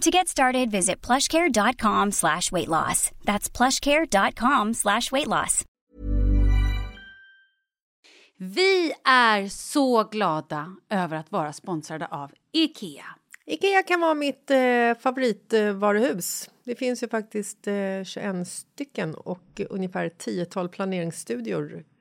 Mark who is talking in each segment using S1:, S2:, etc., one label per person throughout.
S1: To get started, visit plushcare.com slash weight loss. That's plushcare.com slash weight loss.
S2: Vi är så glada över att vara sponsrade av IKEA.
S3: Ikea kan vara mitt eh, favoritvaruhus. Det finns ju faktiskt eh, 21 stycken och ungefär 10 planeringsstudior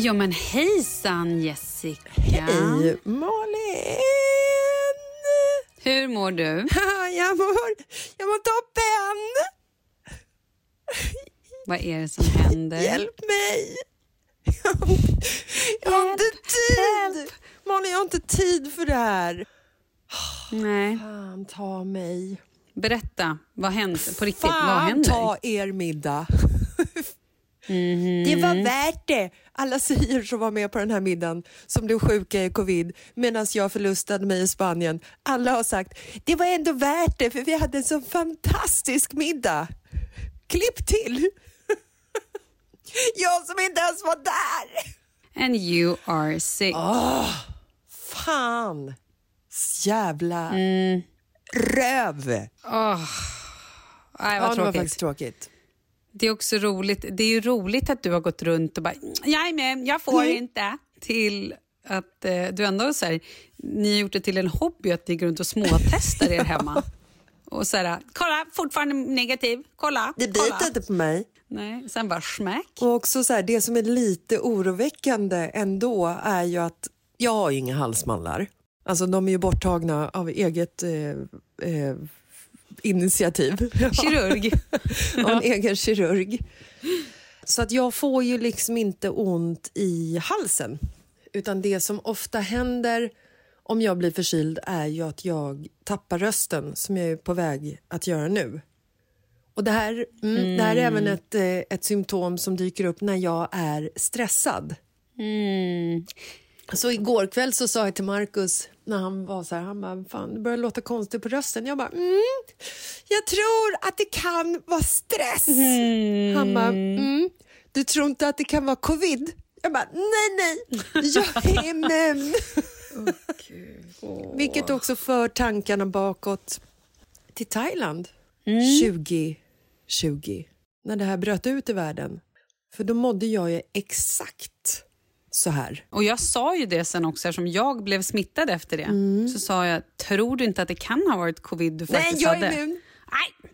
S2: Ja men hejsan Jessica!
S3: Hej Malin!
S2: Hur mår du?
S3: Jag mår, jag mår toppen!
S2: Vad är det som händer?
S3: Hjälp mig! Jag har inte, jag har inte tid! Malin, jag har inte tid för det här.
S2: Nej.
S3: Fan ta mig.
S2: Berätta, vad händer? På riktigt, vad
S3: Fan
S2: händer?
S3: ta er middag. Det var värt det. Alla säger som var med på den här middagen som blev sjuka i covid medan jag förlustade mig i Spanien. Alla har sagt det var ändå värt det för vi hade en så fantastisk middag. Klipp till. jag som inte ens var där.
S2: And you are sick.
S3: Fan. Jävla röv.
S2: Nej, vad
S3: Ja, det var
S2: tråkigt.
S3: faktiskt tråkigt.
S2: Det är också roligt. Det är ju roligt att du har gått runt och bara jag är med, jag får
S3: Mm.
S2: inte. Till att eh, du ändå så här, ni har gjort det till en hobby att ni går runt och småtestar er hemma. Och så här, kolla, fortfarande negativ, kolla,
S3: Det biter inte på mig.
S2: Nej, sen bara smack.
S3: Och också så här, det som är lite oroväckande ändå är ju att jag har ju inga halsmandlar. Alltså de är ju borttagna av eget eh, eh, initiativ.
S2: Kirurg.
S3: av en egen kirurg. Så att jag får ju liksom inte ont i halsen. Utan det som ofta händer om jag blir förkyld är ju att jag tappar rösten som jag är på väg att göra nu. Och det här, mm, mm. Det här är även ett, eh, ett symptom som dyker upp när jag är stressad. Mm. Så igår kväll så sa jag till Markus när han var så här, han bara, fan det börjar låta konstigt på rösten. Jag bara, mm, jag tror att det kan vara stress. Mm. Han bara, mm, du tror inte att det kan vara covid? Jag bara, nej nej, jag är immun. oh, Vilket också för tankarna bakåt till Thailand mm. 2020, när det här bröt ut i världen. För då mådde jag ju exakt så här.
S2: Och Jag sa ju det sen också, eftersom jag blev smittad efter det. Mm. Så sa jag, tror du inte att det kan ha varit covid du faktiskt
S3: Nej, jag är immun.
S2: Nej,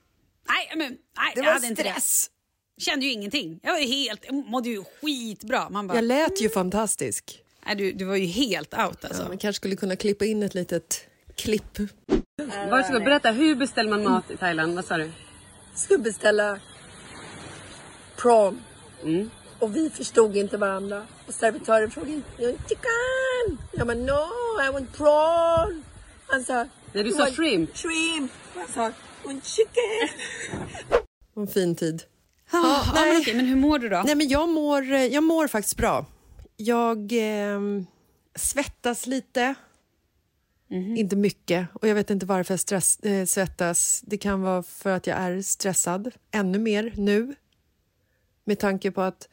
S2: nej, immun. Nej,
S3: det var stress.
S2: Det. Kände ju ingenting. Jag var helt, jag mådde ju skitbra. Man bara,
S3: jag lät ju mm. fantastisk.
S2: Nej, du, du var ju helt out alltså. Ja,
S3: man kanske skulle kunna klippa in ett litet klipp.
S2: Varsågod, berätta. Hur beställer man mat i Thailand? Vad sa du?
S4: Skulle beställa prawn. Mm. Och vi förstod inte varandra. Och servitören frågade chicken. Jag bara no, I want prawn. Han sa...
S2: Nej, du sa shrimp.
S4: Shrimp. Han sa I want chicken.
S3: En fin tid.
S2: Ah, ja, nej. Men, okej, men hur mår du då?
S3: Nej, men jag, mår, jag mår faktiskt bra. Jag eh, svettas lite. Mm. Inte mycket. Och Jag vet inte varför jag stress, äh, svettas. Det kan vara för att jag är stressad ännu mer nu. Med tanke på att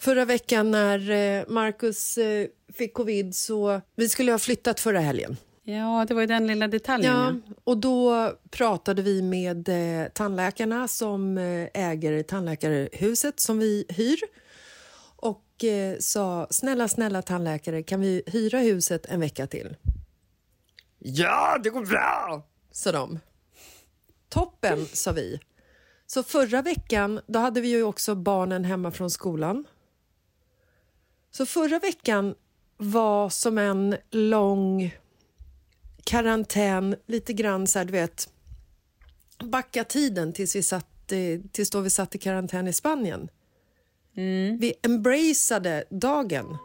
S3: förra veckan när äh, Marcus äh, fick covid så vi skulle ha flyttat förra helgen.
S2: Ja, det var ju den lilla detaljen. Ja,
S3: och då pratade vi med eh, tandläkarna som eh, äger tandläkarhuset som vi hyr och eh, sa snälla, snälla tandläkare, kan vi hyra huset en vecka till? Ja, det går bra, sa de. Toppen, sa vi. Så förra veckan då hade vi ju också barnen hemma från skolan. Så förra veckan var som en lång karantän, lite grann så här, du vet backa tiden tills, vi satt, tills då vi satt i karantän i Spanien. Mm. Vi embraceade dagen.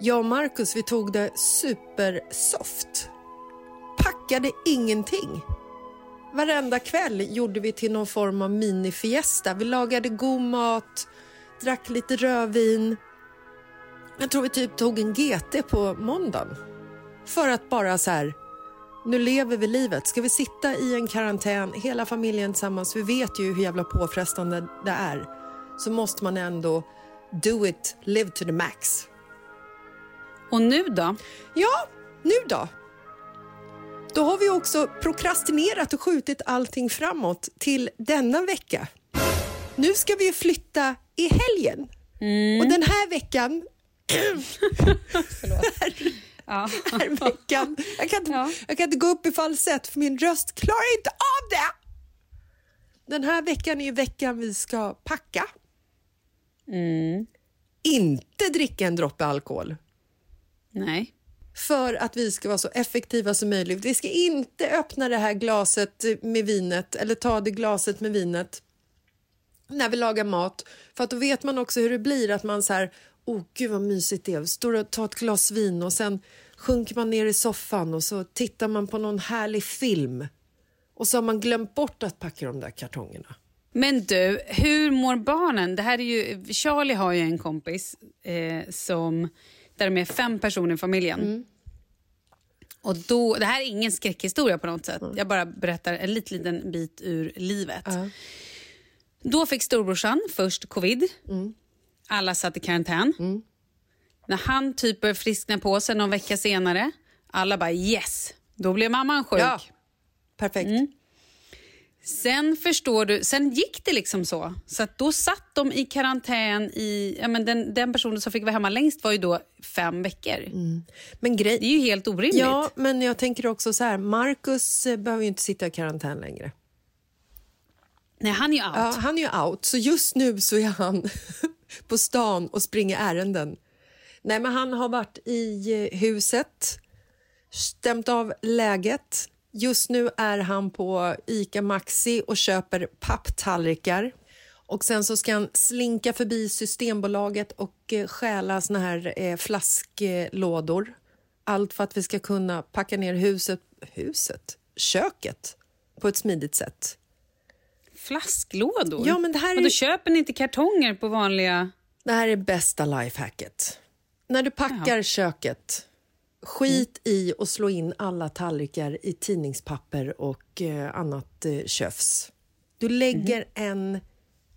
S3: Jag och Marcus vi tog det supersoft. Packade ingenting. Varenda kväll gjorde vi till någon form av minifiesta. Vi lagade god mat, drack lite rödvin. Jag tror vi typ tog en GT på måndagen. För att bara så här, nu lever vi livet. Ska vi sitta i en karantän, hela familjen tillsammans, vi vet ju hur jävla påfrestande det är, så måste man ändå do it, live to the max.
S2: Och nu då?
S3: Ja, nu då? Då har vi också prokrastinerat och skjutit allting framåt till denna vecka. Nu ska vi flytta i helgen. Mm. Och den här veckan... ja. här veckan. Jag kan, inte, ja. jag kan inte gå upp i falsett för min röst klarar inte av det. Den här veckan är veckan vi ska packa. Mm. Inte dricka en droppe alkohol.
S2: Nej.
S3: För att vi ska vara så effektiva som möjligt. Vi ska inte öppna det här glaset med vinet eller ta det glaset med vinet när vi lagar mat. För att då vet man också hur det blir att man så här, oh gud vad mysigt det är, står och tar ett glas vin och sen sjunker man ner i soffan och så tittar man på någon härlig film och så har man glömt bort att packa de där kartongerna.
S2: Men du, hur mår barnen? Det här är ju, Charlie har ju en kompis eh, som där de är fem personer i familjen. Mm. Och då, det här är ingen skräckhistoria på något sätt. Mm. Jag bara berättar en liten, liten bit ur livet. Uh. Då fick storbrorsan först covid. Alla satt i karantän. Mm. När han typ började friskna på sig någon vecka senare, alla bara yes, då blev mamman sjuk. Ja,
S3: perfekt. Mm.
S2: Sen förstår du, sen gick det liksom så. Så då satt de i karantän i, ja men den, den personen som fick vara hemma längst var ju då fem veckor. Mm. Men grej... Det är ju helt orimligt.
S3: Ja, men jag tänker också så här, Marcus eh, behöver ju inte sitta i karantän längre.
S2: Nej, han är ju out.
S3: Ja, han är ju out. Så just nu så är han på stan och springer ärenden. Nej, men han har varit i eh, huset, stämt av läget. Just nu är han på Ica Maxi och köper papptallrikar. Och sen så ska han slinka förbi Systembolaget och eh, stjäla såna här eh, flasklådor. Allt för att vi ska kunna packa ner huset, huset, köket på ett smidigt sätt.
S2: Flasklådor?
S3: Ja, men det här är-
S2: Och då köper ni inte kartonger på vanliga...
S3: Det här är bästa lifehacket. När du packar köket, skit i att slå in alla tallrikar i tidningspapper och eh, annat eh, köfs. Du lägger en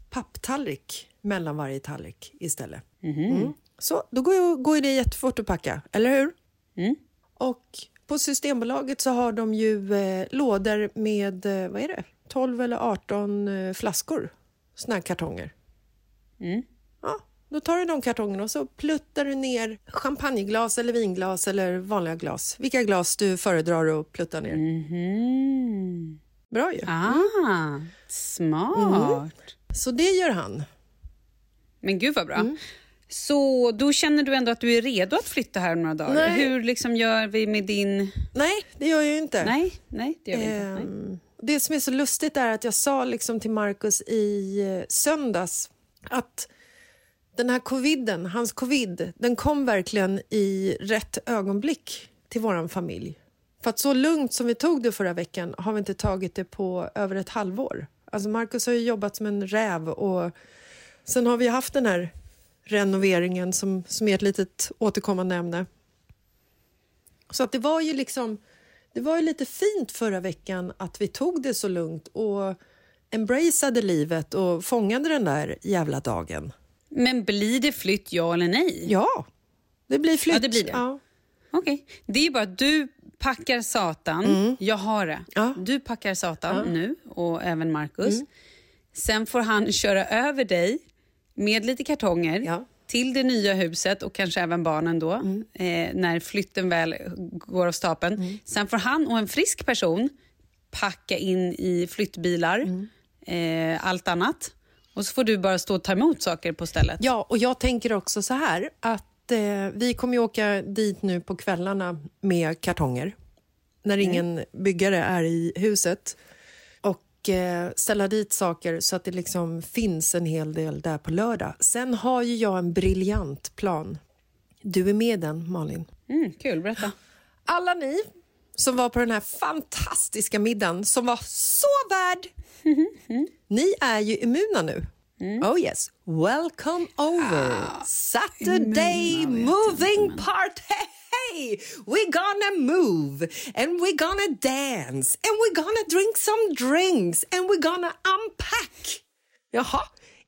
S3: papptallrik mellan varje tallrik istället. Mm. Så då går, ju- går ju det jättefort att packa, eller hur? Och på Systembolaget så har de ju eh, lådor med eh, vad är det? 12 eller 18 eh, flaskor, såna här kartonger. Ja, då tar du de kartongerna och så pluttar du ner champagneglas eller vinglas eller vanliga glas. Vilka glas du föredrar att plutta ner. Bra ju.
S2: Ah, smart.
S3: Så det gör han.
S2: Men gud vad bra.
S3: Mm.
S2: Så då känner du ändå att du är redo att flytta här om några dagar?
S3: Nej.
S2: Hur liksom gör vi med din...
S3: Nej, det gör jag ju inte.
S2: Nej, nej det gör vi inte. Nej.
S3: Det som är så lustigt är att jag sa liksom till Markus i eh, söndags att den här coviden, hans covid, den kom verkligen i rätt ögonblick till vår familj. För att så lugnt som vi tog det förra veckan har vi inte tagit det på över ett halvår. Alltså Markus har ju jobbat som en räv och sen har vi haft den här renoveringen som, som är ett litet återkommande ämne. Så att det var ju liksom det var ju lite fint förra veckan att vi tog det så lugnt och embraceade livet och fångade den där jävla dagen.
S2: Men blir det flytt, ja eller nej?
S3: Ja, det blir flytt.
S2: Ja, det blir det.
S3: Ja.
S2: Okej. Det är bara att du packar satan. Jag har det.
S3: Mm. Ja.
S2: Du packar satan nu och även Marcus. Sen får han köra över dig med lite kartonger
S3: Ja.
S2: Till det nya huset och kanske även barnen då eh, när flytten väl går av stapeln. Sen får han och en frisk person packa in i flyttbilar, eh, allt annat. Och så får du bara stå och ta emot saker på stället.
S3: ja, och jag tänker också så här att eh, vi kommer ju åka dit nu på kvällarna med kartonger när ingen byggare är i huset och eh, ställa dit saker så att det liksom finns en hel del där på lördag. Sen har ju jag en briljant plan. Du är med den, Malin.
S2: Mm, kul, berätta.
S3: alla ni som var på den här fantastiska middagen som var så värd. Ni är ju immuna nu. Oh yes, welcome over. Saturday moving part. Hey, we're gonna move and we're gonna dance and we're gonna drink some drinks and we're gonna unpack. Jaha,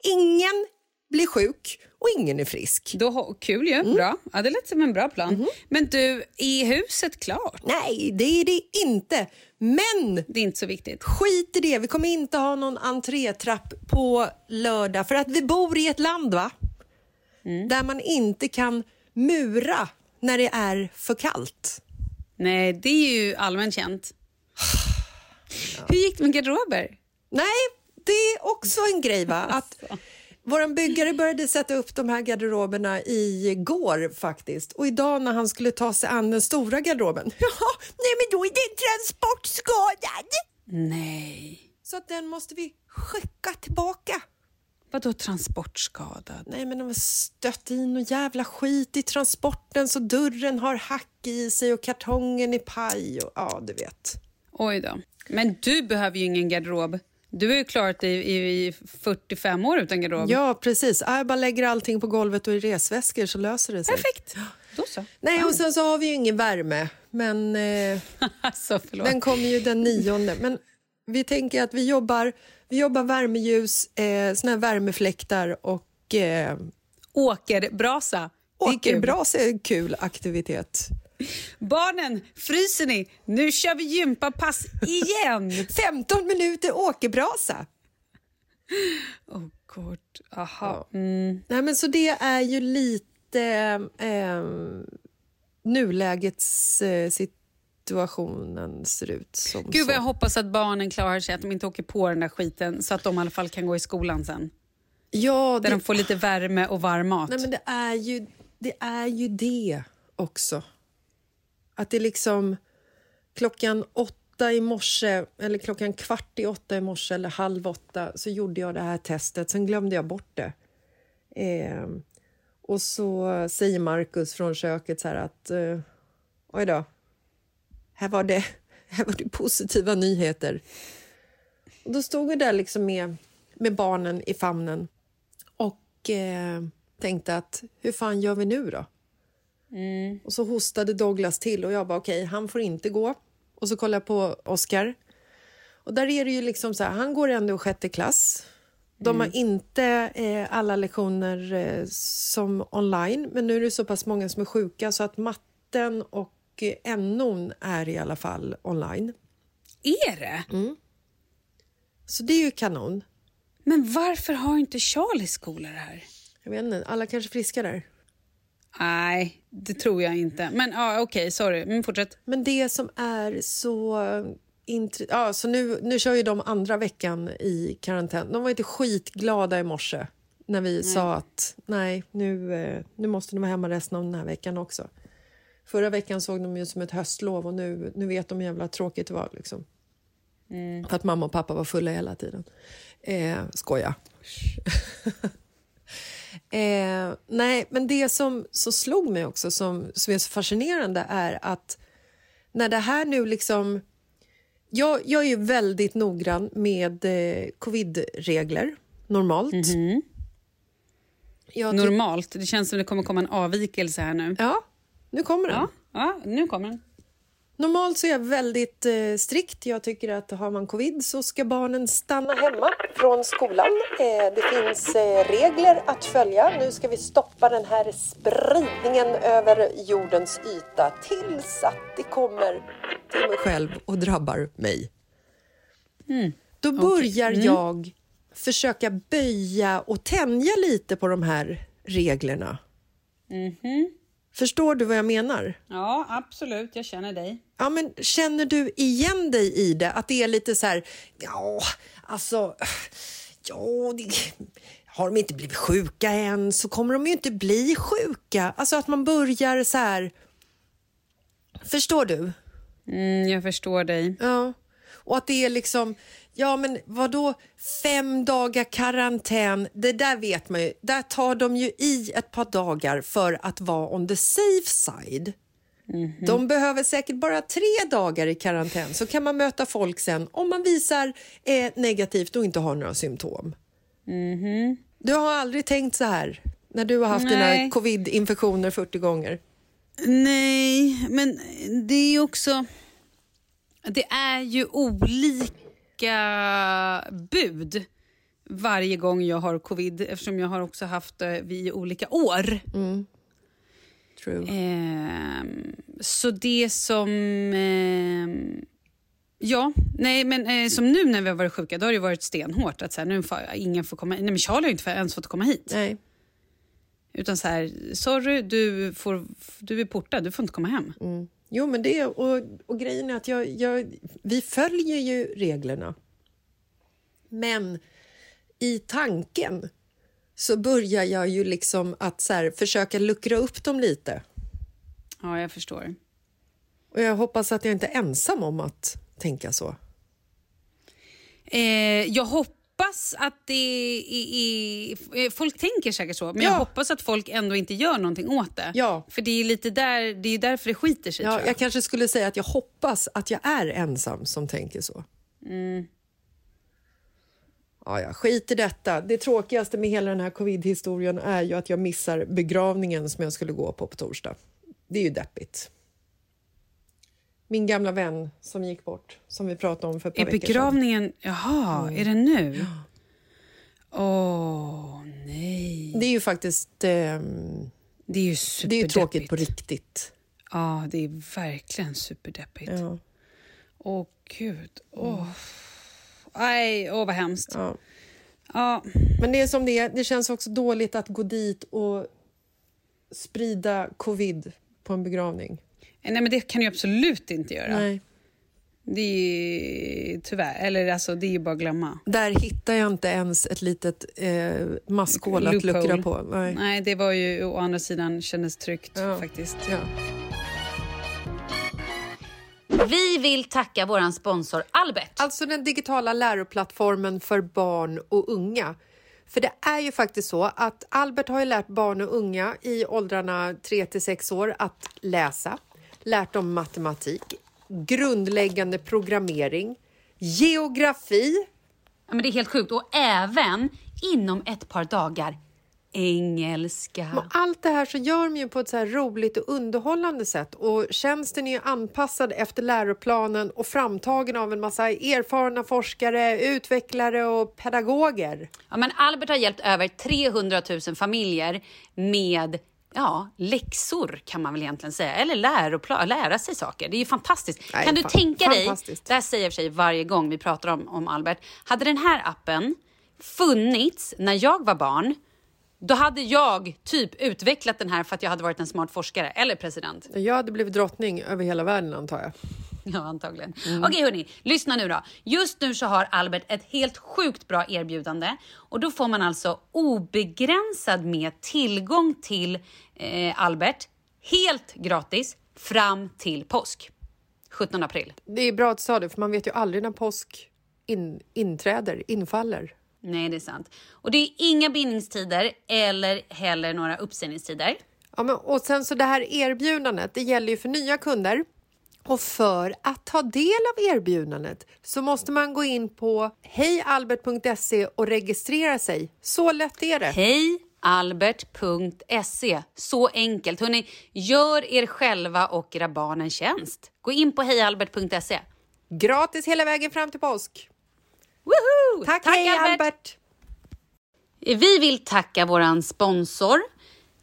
S3: ingen blir sjuk och ingen är frisk.
S2: Då, kul ju,
S3: Mm.
S2: bra. Ja, det lät som en bra plan.
S3: Mhm.
S2: Men du, är huset klart?
S3: Nej, det är det inte. Men
S2: Det är inte så viktigt.
S3: Skit i det, vi kommer inte ha någon entrétrapp på lördag för att vi bor i ett land va? där man inte kan mura när det är för kallt.
S2: Nej, det är ju allmänt känt. Hur gick det med garderober?
S3: Nej, det är också en grej va? Att vår byggare började sätta upp de här garderoberna igår faktiskt. Och idag när han skulle ta sig an den stora garderoben, jaha, nej men då är den transportskadad.
S2: Nej.
S3: Så att den måste vi skicka tillbaka.
S2: Vadå transportskadad?
S3: Nej, men de har stött in och jävla skit i transporten så dörren har hack i sig och kartongen är paj. Och, ja, du vet.
S2: Oj då. Men du behöver ju ingen garderob. Du har ju klarat dig i, i 45 år utan garderob.
S3: Ja, precis. Jag bara lägger allting på golvet och i resväskor så löser det sig.
S2: Perfekt. Då så.
S3: Nej, och sen så har vi ju ingen värme, men eh,
S2: alltså,
S3: den kommer ju den nionde. Men vi tänker att vi jobbar, vi jobbar värmeljus, eh, såna här värmefläktar och eh,
S2: Åkerbrasa.
S3: Åkerbrasa är en kul aktivitet.
S2: Barnen, fryser ni? Nu kör vi gympapass igen!
S3: 15 minuter åkerbrasa.
S2: oh, kort. Aha. Mm.
S3: Nej, men så det är ju lite eh, nulägets eh, situationen ser ut som
S2: Gud vad jag hoppas att barnen klarar sig, att de inte åker på den där skiten så att de i alla fall kan gå i skolan sen.
S3: Ja,
S2: Där
S3: det,
S2: de får lite värme och varm mat.
S3: nej, men det, är ju, det är ju det också. Att det liksom klockan åtta åtta i morse, eller klockan kvart i åtta i morse eller halv åtta så gjorde jag det här testet. Sen glömde jag bort det. Eh, och så säger Markus från köket så här att eh, oj då, här var det, här var det positiva nyheter. Och då stod vi där liksom med, med barnen i famnen och eh, tänkte att hur fan gör vi nu då? Och så hostade Douglas till och jag bara okej, okay, han får inte gå. Och så kollade jag på Oscar. Och där är det ju liksom så här, han går ändå i sjätte klass. De har inte eh, alla lektioner eh, som online, men nu är det så pass många som är sjuka så att matten och eh, NOn är i alla fall online.
S2: Är det?
S3: Så det är ju kanon.
S2: Men varför har inte Charlie skola här?
S3: Jag vet inte, alla kanske är friska där.
S2: Nej, det tror jag inte. Men ja, okej, sorry. Men fortsätt.
S3: Men det som är så... Int- ja, så nu, nu kör ju de andra veckan i karantän. De var inte skitglada i morse när vi sa att nej, nu, eh, nu måste de vara hemma resten av den här veckan också. Förra veckan såg de ju som ett höstlov och nu, nu vet de hur jävla tråkigt det var. Liksom. För att mamma och pappa var fulla hela tiden. Eh, skoja. Eh, nej, men det som så slog mig också, som, som är så fascinerande är att när det här nu liksom... Jag, jag är ju väldigt noggrann med eh, covid-regler, normalt. Jag ty-
S2: Normalt. Det känns som det kommer komma en avvikelse här nu.
S3: Ja, nu kommer den.
S2: Ja, ja nu kommer den.
S3: Normalt så är jag väldigt eh, strikt. Jag tycker att har man covid så ska barnen stanna hemma från skolan. Eh, det finns eh, regler att följa. Nu ska vi stoppa den här spridningen över jordens yta tills att det kommer till mig själv och drabbar mig. Då börjar jag försöka böja och tänja lite på de här reglerna. Förstår du vad jag menar?
S2: Ja, absolut. Jag känner dig.
S3: Ja, men känner du igen dig i det? Att det är lite så här... Ja, alltså... Ja, det, har de inte blivit sjuka än så kommer de ju inte bli sjuka. Alltså att man börjar så här... Förstår du?
S2: Mm, jag förstår dig.
S3: Ja. Och att det är liksom... Ja, men vad då fem dagar karantän? Det där vet man ju. Där tar de ju i ett par dagar för att vara on the safe side. De behöver säkert bara tre dagar i karantän så kan man möta folk sen om man visar eh, negativt och inte har några symptom. Du har aldrig tänkt så här när du har haft dina
S2: Nej.
S3: covid-infektioner 40 gånger?
S2: Nej, men det är ju också... Det är ju olika bud varje gång jag har covid eftersom jag har också haft det vid olika år.
S3: True.
S2: Ehm, så det som... ehm, ja, nej men eh, som nu när vi har varit sjuka, då har det varit stenhårt. Att så här, nu får, ingen får komma, nej men Charlie har inte ens fått komma hit.
S3: Nej.
S2: Utan så här, sorry, du, får, du är portad, du får inte komma hem.
S3: Jo, men det och, och grejen är att jag, jag, vi följer ju reglerna. Men i tanken så börjar jag ju liksom att så här, försöka luckra upp dem lite.
S2: Ja, jag förstår.
S3: Och jag hoppas att jag inte är ensam om att tänka så.
S2: Eh, jag hoppas att det är, är... Folk tänker säkert så, men
S3: Ja.
S2: jag hoppas att folk ändå inte gör någonting åt det.
S3: Ja.
S2: För det är lite där, det är därför det skiter sig.
S3: Ja,
S2: jag.
S3: jag kanske skulle säga att jag hoppas att jag är ensam som tänker så. Ja, ja, skit i detta. Det tråkigaste med hela den här covid-historien är ju att jag missar begravningen som jag skulle gå på på torsdag. Det är ju deppigt. Min gamla vän som gick bort, som vi pratade om för ett par
S2: Är
S3: veckor sedan.
S2: begravningen... Jaha, är det nu? Åh, nej.
S3: Det är ju faktiskt ehm,
S2: Det är ju
S3: det är
S2: superdeppigt.
S3: ju tråkigt på riktigt.
S2: Ja, det är verkligen superdeppigt.
S3: Ja,
S2: Åh, gud. Åh. Nej, åh vad hemskt.
S3: ja.
S2: Ja.
S3: Men det är som det är. Det känns också dåligt att gå dit och sprida covid på en begravning.
S2: Nej, men det kan du ju absolut inte göra.
S3: Nej.
S2: Det är tyvärr, eller alltså det är ju bara att glömma.
S3: Där hittar jag inte ens ett litet eh, maskhål att luckra på. Nej.
S2: Nej, det var ju å andra sidan kändes tryggt
S3: Ja.
S2: faktiskt.
S3: Ja.
S2: Vi vill tacka vår sponsor Albert.
S3: Alltså den digitala läroplattformen för barn och unga. För det är ju faktiskt så att Albert har ju lärt barn och unga i åldrarna 3 till 6 år att läsa, lärt dem matematik, grundläggande programmering, geografi.
S2: Ja, men det är helt sjukt. Och även inom ett par dagar engelska.
S3: Och allt det här så gör de ju på ett så här roligt och underhållande sätt och tjänsten är ju anpassad efter läroplanen och framtagen av en massa erfarna forskare, utvecklare och pedagoger.
S2: Ja, men Albert har hjälpt över 300 000 familjer med ja, läxor kan man väl egentligen säga, eller läroplan, lära sig saker. Det är ju fantastiskt.
S3: Nej,
S2: kan du
S3: fan-
S2: tänka dig, det här säger jag för sig varje gång vi pratar om, om Albert, hade den här appen funnits när jag var barn, då hade jag typ utvecklat den här för att jag hade varit en smart forskare eller president.
S3: Jag hade blivit drottning över hela världen antar jag.
S2: Ja, antagligen. Okej, hörni. Lyssna nu då. Just nu så har Albert ett helt sjukt bra erbjudande. Och Då får man alltså obegränsad med tillgång till eh, Albert helt gratis fram till påsk. 17 april.
S3: Det är bra att du sa det, för man vet ju aldrig när påsk in, inträder, infaller.
S2: Nej, det är sant. Och det är inga bindningstider eller heller några uppsägningstider.
S3: Ja, men, och sen så det här erbjudandet, det gäller ju för nya kunder. Och för att ta del av erbjudandet så måste man gå in på hejalbert.se och registrera sig. Så lätt är det.
S2: Hejalbert.se. Så enkelt. Hörrni, gör er själva och era barn en tjänst. Gå in på hejalbert.se.
S3: Gratis hela vägen fram till påsk.
S2: Woho!
S3: Tack, hej Albert.
S2: Vi vill tacka vår sponsor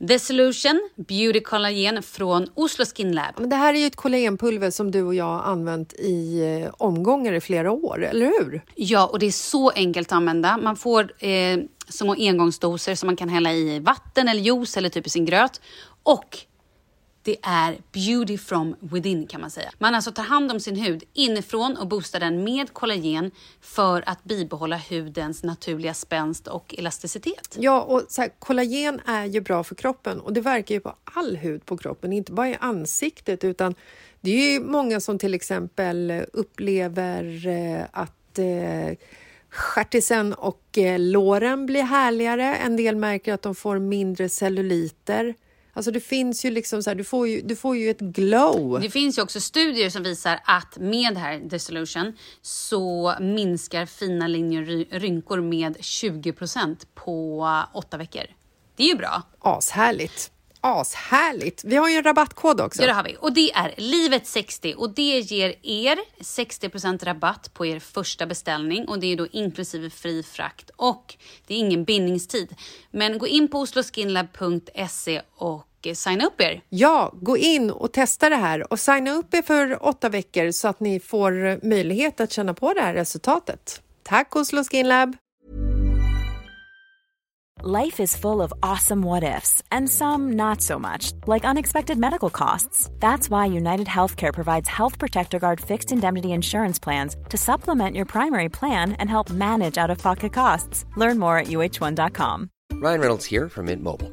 S2: The Solution Beauty Collagen från Oslo Skin Lab.
S3: Men det här är ju ett kollagenpulver som du och jag har använt i eh, omgångar i flera år, eller hur?
S2: Ja, och det är så enkelt att använda. Man får eh, små engångsdoser som man kan hälla i vatten eller juice eller typ i sin gröt. Och det är beauty from within kan man säga. Man alltså tar hand om sin hud inifrån och boostar den med kollagen för att bibehålla hudens naturliga spänst och elasticitet.
S3: Ja, och så här, kollagen är ju bra för kroppen och det verkar ju på all hud på kroppen, inte bara i ansiktet utan det är ju många som till exempel eh, upplever eh, att eh, stjärtisen och eh, låren blir härligare. En del märker att de får mindre celluliter. Alltså det finns ju liksom så här, du får ju, du får ju ett glow.
S2: Det finns ju också studier som visar att med det här Dissolution så minskar fina linjer rynkor med 20% på åtta veckor. Det är ju bra.
S3: Ashärligt. Ashärligt. Vi har ju en rabattkod också.
S2: Ja, det har vi. Och det är livet60 och det ger er 60% rabatt på er första beställning och det är då inklusive fri frakt och det är ingen bindningstid. Men gå in på osloskinlab.se och eh, signa upp er.
S3: Ja, gå in och testa det här och signa upp er för åtta veckor så att ni får möjlighet att känna på det här resultatet. Tack Oslo Skin Lab!
S5: Life is full of awesome what ifs, and some not so much, like unexpected medical costs. That's why United Healthcare provides Health Protector Guard fixed indemnity insurance plans to supplement your primary plan and help manage out of pocket costs. Learn more at uh1.com.
S6: Ryan Reynolds here from Mint Mobile.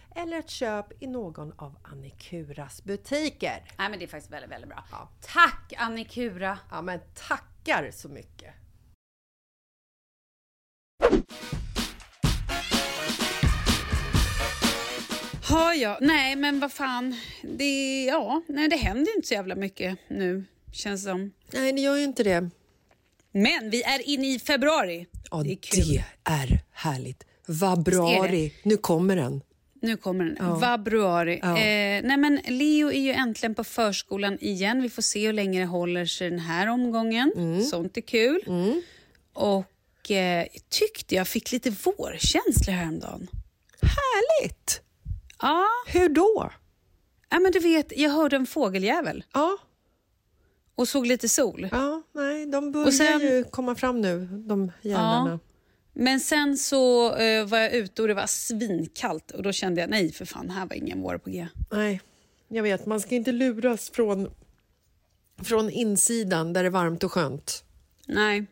S3: eller ett köp i någon av Annikuras butiker.
S7: Nej men det är faktiskt väldigt, väldigt bra. Tack Annikura!
S3: Ja men tackar så mycket!
S2: Har jag? Nej, men vad fan. Det, ja, nej, det händer inte så jävla mycket nu, känns som.
S3: Nej, det gör ju inte det.
S2: Men vi är inne i februari.
S3: Ja,
S2: det är
S3: det är härligt. Vabruari, nu kommer den.
S2: Nu kommer den.
S3: Ja.
S2: Vabruari.
S3: Ja.
S2: Eh, nej men Leo är ju äntligen på förskolan igen. Vi får se hur länge det håller sig den här omgången.
S3: Mm.
S2: Sånt är kul. Och eh, tyckte jag fick lite vårkänslor häromdagen.
S3: Härligt!
S2: Ja.
S3: Hur då?
S2: ja, men du vet, jag hörde en fågeljävel
S3: Ja,
S2: och såg lite sol.
S3: ja nej, de börjar
S2: sen-
S3: ju komma fram nu, de jävlarna.
S2: Men sen så eh, var jag ute och det var svinkallt och då kände jag nej för fan, här var ingen vår på G.
S3: Nej, jag vet, man ska inte luras från, från insidan där det är varmt och skönt.
S2: Nej.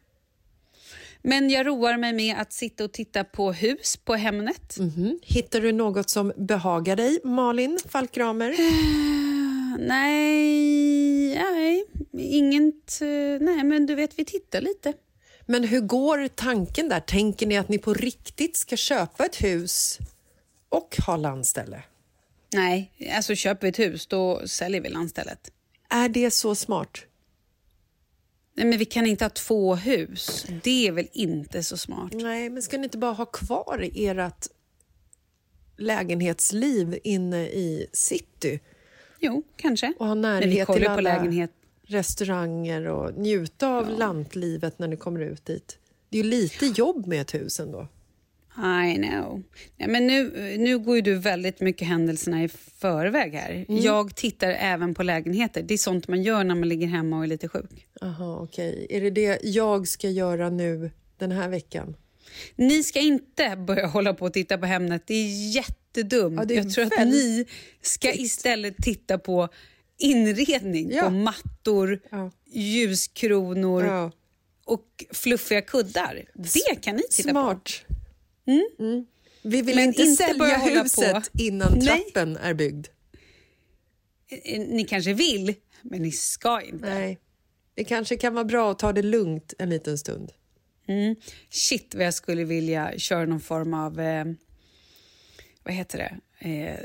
S2: Men jag roar mig med att sitta och titta på hus på Hemnet.
S3: Mhm. Hittar du något som behagar dig, Malin Falkramer?
S2: Nej, nej, inget. eh, Nej, men du vet, vi tittar lite.
S3: Men hur går tanken där? Tänker ni att ni på riktigt ska köpa ett hus och ha landställe?
S2: Nej, alltså köper vi ett hus då säljer vi landstället.
S3: Är det så smart?
S2: Nej, men vi kan inte ha två hus. Det är väl inte så smart?
S3: Nej, men ska ni inte bara ha kvar ert lägenhetsliv inne i city?
S2: Jo, kanske.
S3: Och ha
S2: Men vi
S3: närhet
S2: kollar
S3: till
S2: på
S3: alla
S2: lägenhet.
S3: Restauranger och njuta av lantlivet när ni kommer ut dit. Det är ju lite jobb med ett hus ändå.
S2: I know. Ja, men nu, nu går ju du väldigt mycket händelserna i förväg här. Jag tittar även på lägenheter. Det är sånt man gör när man ligger hemma och är lite sjuk.
S3: Aha, okej. Är det det jag ska göra nu den här veckan?
S2: Ni ska inte börja hålla på och titta på Hemnet. Det är jättedumt.
S3: Ja, det är
S2: Jag tror att ni ska istället titta på inredning.
S3: Ja.
S2: På mattor,
S3: Ja.
S2: ljuskronor
S3: Ja.
S2: och fluffiga kuddar. Det kan ni titta
S3: Smart. Mm. Vi vill
S2: Men
S3: inte,
S2: inte
S3: sälja huset
S2: på.
S3: innan
S2: Nej.
S3: trappen är byggd.
S2: på. Eh, Ni kanske vill, men ni ska inte.
S3: Nej. Det kanske kan vara bra att ta det lugnt en liten stund.
S2: Mm. Shit vad jag skulle vilja köra någon form av, eh, vad heter det, eh,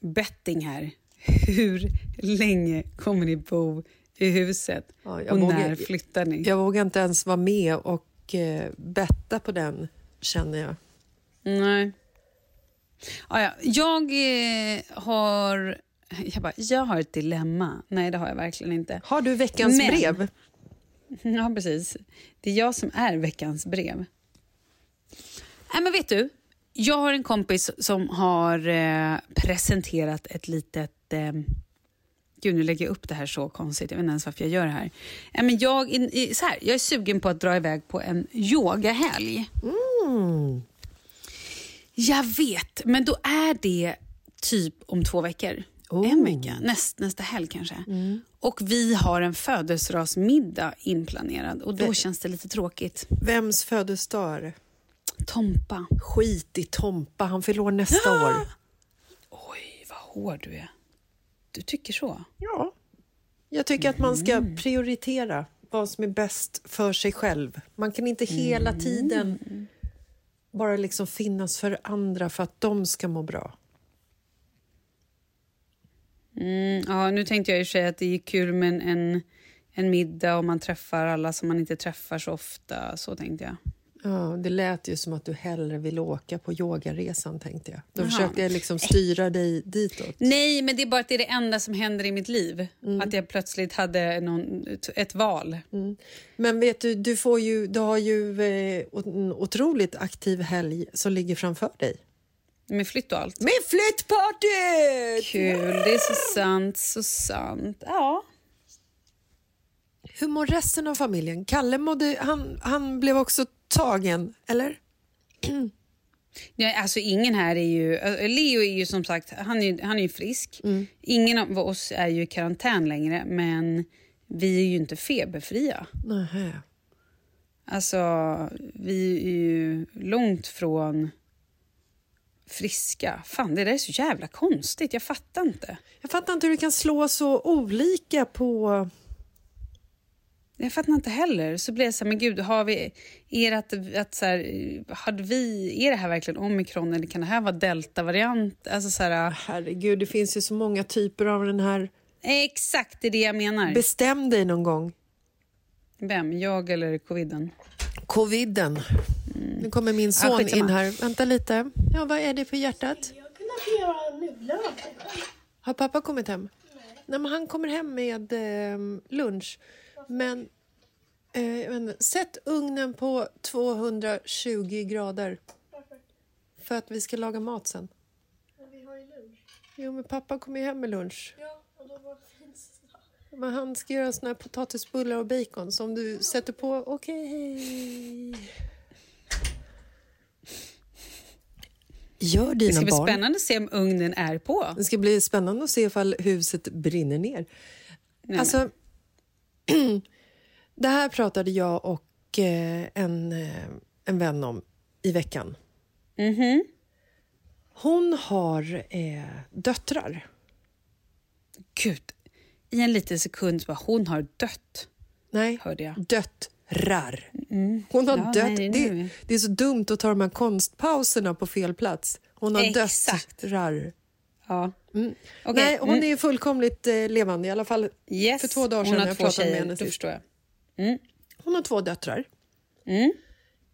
S2: betting här. Hur länge kommer ni bo i huset
S3: Ja,
S2: och
S3: vågar-
S2: när flyttar ni?
S3: Jag vågar inte ens vara med och eh, betta på den, känner jag.
S2: Nej. Ah, ja. Jag eh, har... Jag, bara, jag har ett dilemma. Nej, det har jag verkligen inte.
S3: Har du veckans
S2: Men-
S3: brev?
S2: Ja, precis. Det är jag som är veckans brev. Nej, men vet du? Jag har en kompis som har eh, presenterat ett litet... Eh, gud, nu lägger jag upp det här så konstigt. Jag vet inte ens varför jag gör det här. Nej, men jag, in, i, så här, jag är sugen på att dra iväg på en yogahelg. Jag vet, men då är det typ om två veckor. En vecka, näst, nästa helg kanske. Och vi har en födelsedagsmiddag inplanerad och då
S3: Vä-
S2: känns det lite tråkigt.
S3: Vems födelsedag är det?
S2: Tompa.
S3: Skit i Tompa, han fyller år nästa år.
S2: Oj, vad hård du är. Du tycker så?
S3: Ja. Jag tycker att man ska prioritera vad som är bäst för sig själv. Man kan inte hela tiden bara liksom finnas för andra för att de ska må bra.
S2: Mm, ja, nu tänkte jag i och för sig att det är kul med en, en, en middag och man träffar alla som man inte träffar så ofta. Så tänkte jag.
S3: Ja, det lät ju som att du hellre vill åka på yogaresan, tänkte jag. Då
S2: Jaha.
S3: försökte jag liksom styra dig ditåt.
S2: Nej, men det är bara att det är det enda som händer i mitt liv. Att jag plötsligt hade någon, ett, val.
S3: Men vet du, du, får ju, du har ju eh, en otroligt aktiv helg som ligger framför dig.
S2: Med flytt och allt.
S3: Med flyttpartyt!
S2: Kul, det är så sant, så sant. Ja.
S3: Hur mår resten av familjen? Kalle mådde, han, han blev också tagen, eller?
S2: Ja, alltså ingen här är ju... äh, Leo är ju som sagt han är, han är ju frisk. Ingen av oss är ju i karantän längre, men vi är ju inte feberfria.
S3: Nähä.
S2: Alltså, vi är ju långt från friska. Fan, det där är så jävla konstigt. Jag fattar inte.
S3: Jag fattar inte hur det kan slå så olika på...
S2: Jag fattar inte heller. Så blir jag så här, men gud, har vi... Är det att, att så här, hade vi... Är det här verkligen omikron eller kan det här vara deltavariant? Alltså så här...
S3: Herregud, det finns ju så många typer av den här...
S2: Exakt, det är det jag menar.
S3: Bestäm dig någon gång.
S2: Vem? Jag eller coviden?
S3: Coviden. Nu kommer min son
S2: skitsamma.
S3: in här. Vänta lite. Ja, vad är det på hjärtat?
S4: Jag kunde göra nudlar åt dig själv.
S3: Har pappa kommit hem? Nej, men han kommer hem med eh, lunch. Men eh, inte, sätt ugnen på 220 grader. För att vi ska laga mat sen.
S4: Men vi har ju lunch.
S3: Jo, men pappa kommer ju hem med lunch.
S4: Ja, och då var finns det.
S3: Men han ska göra såna här potatisbullar och bacon som du sätter på. Okej. Gör
S2: Det
S3: dina
S2: ska bli
S3: barn.
S2: spännande att se om ugnen är på.
S3: Det ska bli spännande att se ifall huset brinner ner. alltså, det här pratade jag och eh, en, eh, en vän om i veckan.
S2: Mhm.
S3: Hon har eh, döttrar.
S2: Gud, i en liten sekund så bara, hon har dött.
S3: Nej,
S2: Hörde jag.
S3: döttrar. Hon har
S2: Ja,
S3: dött.
S2: nej,
S3: det,
S2: nu.
S3: det är så dumt att ta de här konstpauserna på fel plats. Hon har
S2: Exakt.
S3: döttrar.
S2: Ja.
S3: Mm.
S2: Okej,
S3: Nej, hon
S2: mm.
S3: är fullkomligt eh, levande. I alla fall
S2: Yes.
S3: för två dagar
S2: hon
S3: sedan
S2: har
S3: jag
S2: två
S3: pratade med
S2: tjejer,
S3: henne sist.
S2: förstår jag.
S3: Hon har två döttrar.
S2: Mm.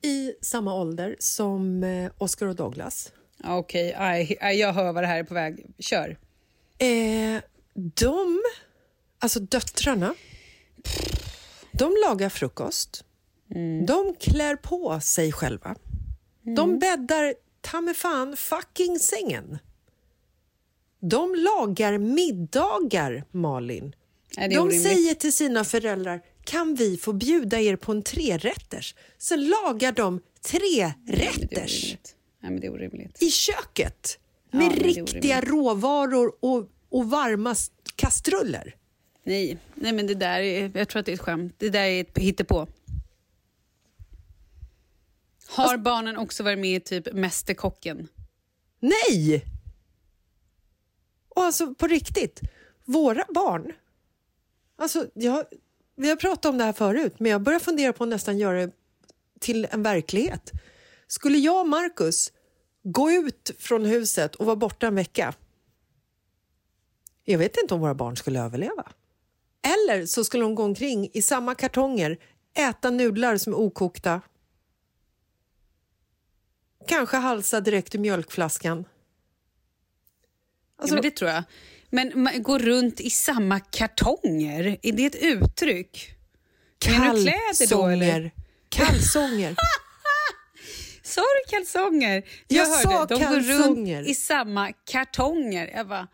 S3: I samma ålder som eh, Oscar och Douglas.
S2: Okej, aj, jag hör vad det här är på väg. Kör.
S3: Eh, de, alltså döttrarna, de lagar frukost. De klär på sig själva. De bäddar ta fan fucking sängen. De lagar middagar, Malin.
S2: Nej,
S3: De
S2: orimligt.
S3: säger till sina föräldrar, kan vi få bjuda er på en trerätters? Så lagar de trerätters.
S2: Nej, det är orimligt.
S3: i köket med riktiga råvaror och, och varma kastruller.
S2: Nej, nej men det där är, jag tror att det är ett skämt. Det där är ett hittepå. Har
S3: Alltså-
S2: barnen också varit med i typ Mästerkocken?
S3: Nej! Och alltså på riktigt, våra barn... Alltså, jag, Vi har pratat om det här förut, men jag börjar fundera på att nästan göra det till en verklighet. Skulle jag och Marcus gå ut från huset och vara borta en vecka? Jag vet inte om våra barn skulle överleva. Eller så skulle de gå omkring i samma kartonger, äta nudlar som är okokta. Kanske halsa direkt ur mjölkflaskan. Alltså,
S2: ja, men det tror jag. Men man går runt i samma kartonger, är det ett uttryck? Då eller?
S3: Kalsonger.
S2: Sa du kalsonger?
S3: Jag
S2: hörde,
S3: sa
S2: de
S3: kalsonger.
S2: går runt i samma kartonger. Jag bara,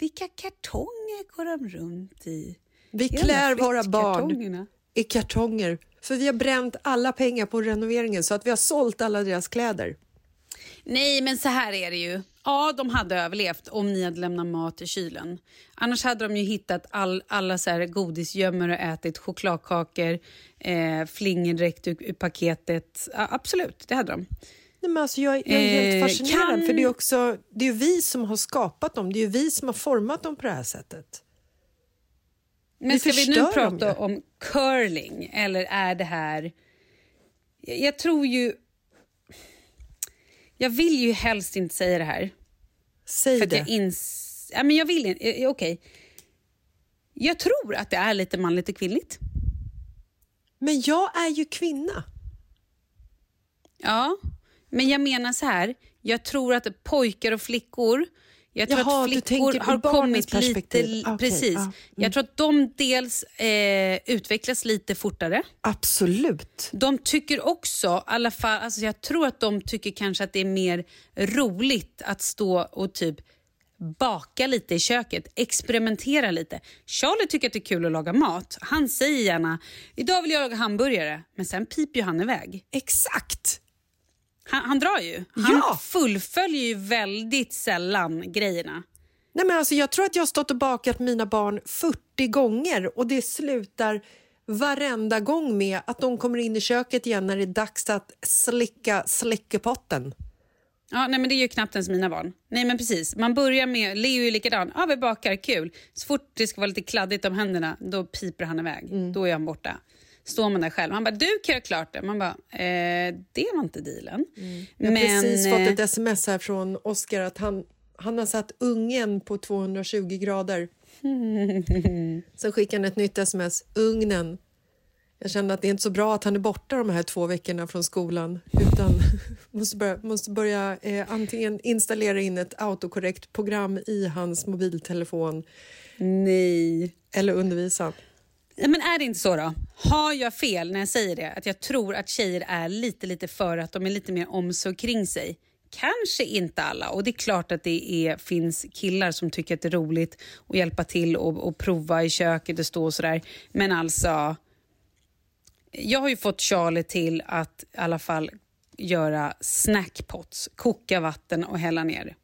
S2: vilka kartonger går de runt i?
S3: Vi klär våra barn i kartonger för vi har bränt alla pengar på renoveringen så att vi har sålt alla deras kläder.
S2: Nej, men så här är det ju. Ja, de hade överlevt om ni hade lämnat mat i kylen. Annars hade de ju hittat all, alla så här godisgömmor och ätit chokladkakor, eh, flingor direkt ur, ur paketet. Ja, absolut, det hade de.
S3: Nej, men alltså jag, jag är helt
S2: Eh,
S3: fascinerad
S2: kan-
S3: för det är också det är vi som har skapat dem. Det är ju vi som har format dem på det här sättet.
S2: Men
S3: Vi
S2: ska vi nu prata om curling eller är det här... Jag, jag tror ju... Jag vill ju helst inte säga det här.
S3: Säg
S2: för
S3: det.
S2: jag ins... Ja, men jag vill inte. eh, Okej. Jag tror att det är lite manligt och kvinnligt.
S3: Men jag är ju kvinna.
S2: Ja, men jag menar så här. Jag tror att pojkar och flickor... Jag tror
S3: Jaha,
S2: att flickor har kommit lite...
S3: perspektiv. Okej,
S2: precis.
S3: ja, mm.
S2: Jag tror att de dels eh, utvecklas lite fortare.
S3: Absolut.
S2: De tycker också, alla fall, alltså jag tror att de tycker kanske att det är mer roligt att stå och typ baka lite i köket, experimentera lite. Charlie tycker att det är kul att laga mat. Han säger gärna idag vill jag laga hamburgare, men sen piper ju han iväg.
S3: Exakt!
S2: Han, han drar ju. Han
S3: Ja.
S2: fullföljer ju väldigt sällan grejerna.
S3: Nej, men alltså, jag tror att jag har stått och bakat mina barn 40 gånger och det slutar varenda gång med att de kommer in i köket igen när det är dags att slicka slickepotten.
S2: Ja, nej, men det är ju knappt ens mina barn. Nej, men precis. Man börjar med, Leo är likadan. Ja, vi bakar, kul. Så fort det ska vara lite kladdigt om händerna, då piper han iväg.
S3: Mm.
S2: Då är han borta. Står man där själv. Han bara, du kan göra klart det. Man bara, eh, det var inte dealen.
S3: Mm. Jag har precis
S2: eh,
S3: fått ett sms här från Oskar att han, han har satt ungen på 220 grader. Sen skickade han ett nytt sms. Ugnen. Jag kände att det är inte så bra att han är borta de här två veckorna från skolan utan måste börja, måste börja eh, antingen installera in ett autokorrekt program i hans mobiltelefon
S2: Nej.
S3: eller undervisa.
S2: Men är det inte så då? Har jag fel när jag säger det? Att jag tror att tjejer är lite, lite för att de är lite mer om sig och kring sig. Kanske inte alla. Och det är klart att det är, finns killar som tycker att det är roligt att hjälpa till och, och prova i köket och stå och sådär. Men alltså, jag har ju fått Charlie till att i alla fall göra snackpots, koka vatten och hälla ner.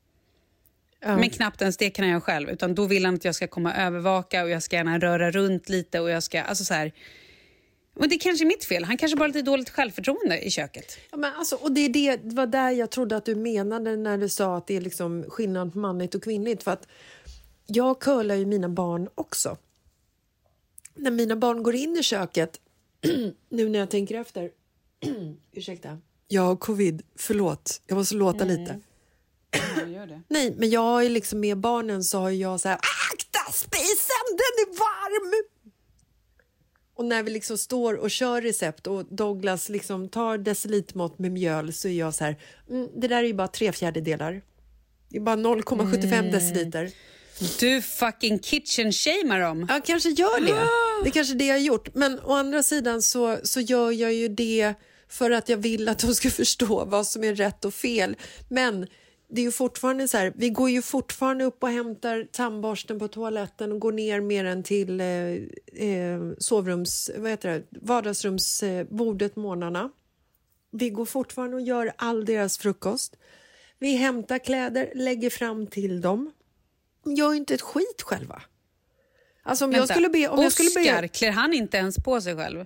S2: Men knappt ens det kan jag själv. Utan Då vill han att jag ska komma och övervaka och jag ska gärna röra runt lite. och jag ska, alltså så här, och Det är kanske är mitt fel. Han kanske bara har lite dåligt självförtroende i köket.
S3: Ja, men alltså, och det, är det, det var där jag trodde att du menade när du sa att det är liksom skillnad på manligt och kvinnligt. För att jag curlar ju mina barn också. När mina barn går in i köket, nu när jag tänker efter... ursäkta. Jag har covid, förlåt. Jag måste låta lite.
S2: Gör det.
S3: Nej, men jag är liksom med barnen så har jag så här, akta spisen, den är varm! Och när vi liksom står och kör recept och Douglas liksom tar decilitmått med mjöl så är jag så här, mm, det där är ju bara tre fjärdedelar. Det är bara 0,75 deciliter.
S2: Du fucking kitchen shamear dem.
S3: Jag kanske gör det. Det är kanske det jag har gjort. Men å andra sidan så, så gör jag ju det för att jag vill att de ska förstå vad som är rätt och fel. Men det är ju fortfarande så här, vi går ju fortfarande upp och hämtar tandborsten på toaletten och går ner med den till eh, eh, sovrums, vad heter det, vardagsrumsbordet morgnarna. Vi går fortfarande och gör all deras frukost. Vi hämtar kläder, lägger fram till dem. Gör inte ett skit själva. Alltså om jag
S2: Vänta,
S3: skulle be... Om jag skulle
S2: Oscar,
S3: be
S2: klär han inte ens på sig själv?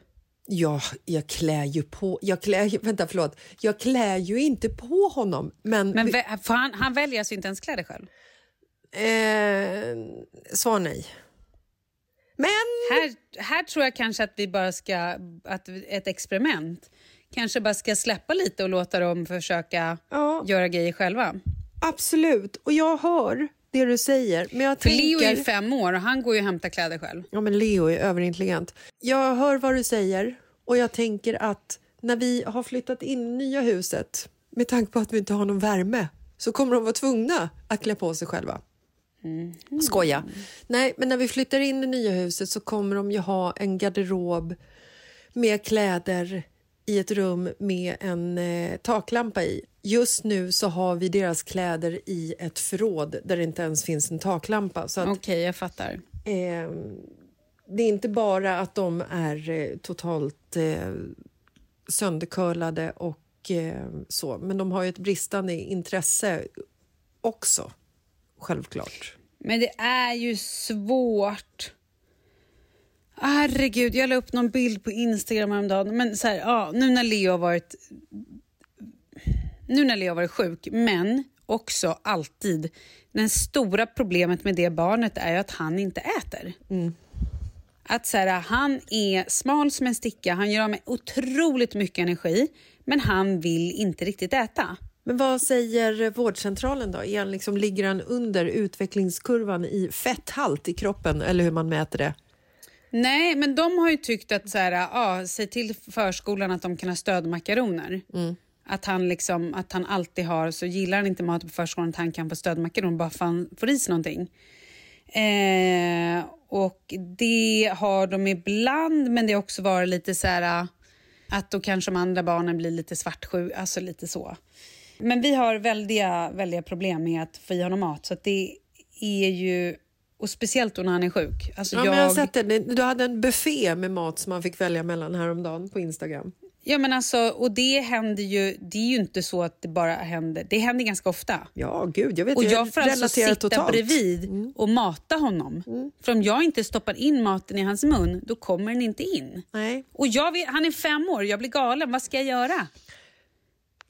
S3: Ja, jag klär ju på... Jag klär, vänta, förlåt. Jag klär ju inte på honom, men...
S2: Men vä- för han, han väljer alltså inte ens kläder själv?
S3: eh, svar nej. Men...
S2: Här, här tror jag kanske att vi bara ska, att ett experiment, kanske bara ska släppa lite och låta dem försöka
S3: Ja.
S2: göra grejer själva.
S3: Absolut. Och jag hör det du säger. Men jag
S2: För
S3: tänker...
S2: Leo är fem år och han går ju och hämtar kläder själv.
S3: Ja, men Leo är överintelligent. Jag hör vad du säger och jag tänker att när vi har flyttat in i nya huset med tanke på att vi inte har någon värme så kommer de vara tvungna att klä på sig själva. Skoja. Nej, men när vi flyttar in i nya huset så kommer de ju ha en garderob med kläder i ett rum med en eh, taklampa i. Just nu så har vi deras kläder i ett förråd där det inte ens finns en taklampa.
S2: Okej, jag fattar.
S3: eh, det är inte bara att de är eh, totalt eh, söndercurlade och eh, så, men de har ju ett bristande intresse också, självklart.
S2: Men det är ju svårt. Herregud, jag la upp någon bild på Instagram häromdagen. Men så här, ja, nu när Leo har varit nu när Leo varit sjuk, men också alltid. Det stora problemet med det barnet är ju att han inte äter. Att så här, han är smal som en sticka, han gör av med otroligt mycket energi, men han vill inte riktigt äta.
S3: Men vad säger vårdcentralen då? Är han liksom, ligger han under utvecklingskurvan i fetthalt i kroppen eller hur man mäter det?
S2: Nej, men de har ju tyckt att så här, ja, säg till förskolan att de kan ha stödmakaroner. Att, han liksom, att han alltid har, så gillar han inte mat på förskolan, att han kan få stödmakaron bara för han får i sig någonting. Eh, och det har de ibland, men det har också varit lite så här att då kanske de andra barnen blir lite svartsjuka, alltså lite så. Men vi har väldiga, väldiga problem med att få i honom mat, så att det är ju, och speciellt då när han är sjuk. Alltså
S3: Ja,
S2: jag,
S3: men jag har sett det. Du hade en buffé med mat som man fick välja mellan häromdagen på Instagram.
S2: Ja, men alltså, och det händer ju, det är ju inte så att det bara händer, det händer ganska ofta.
S3: Ja, gud, jag vet.
S2: Och
S3: jag
S2: jag får alltså sitta
S3: totalt. Mm.
S2: bredvid och mata honom. För om jag inte stoppar in maten i hans mun, då kommer den inte in.
S3: Nej.
S2: Och jag vet, han är fem år, jag blir galen, vad ska jag göra?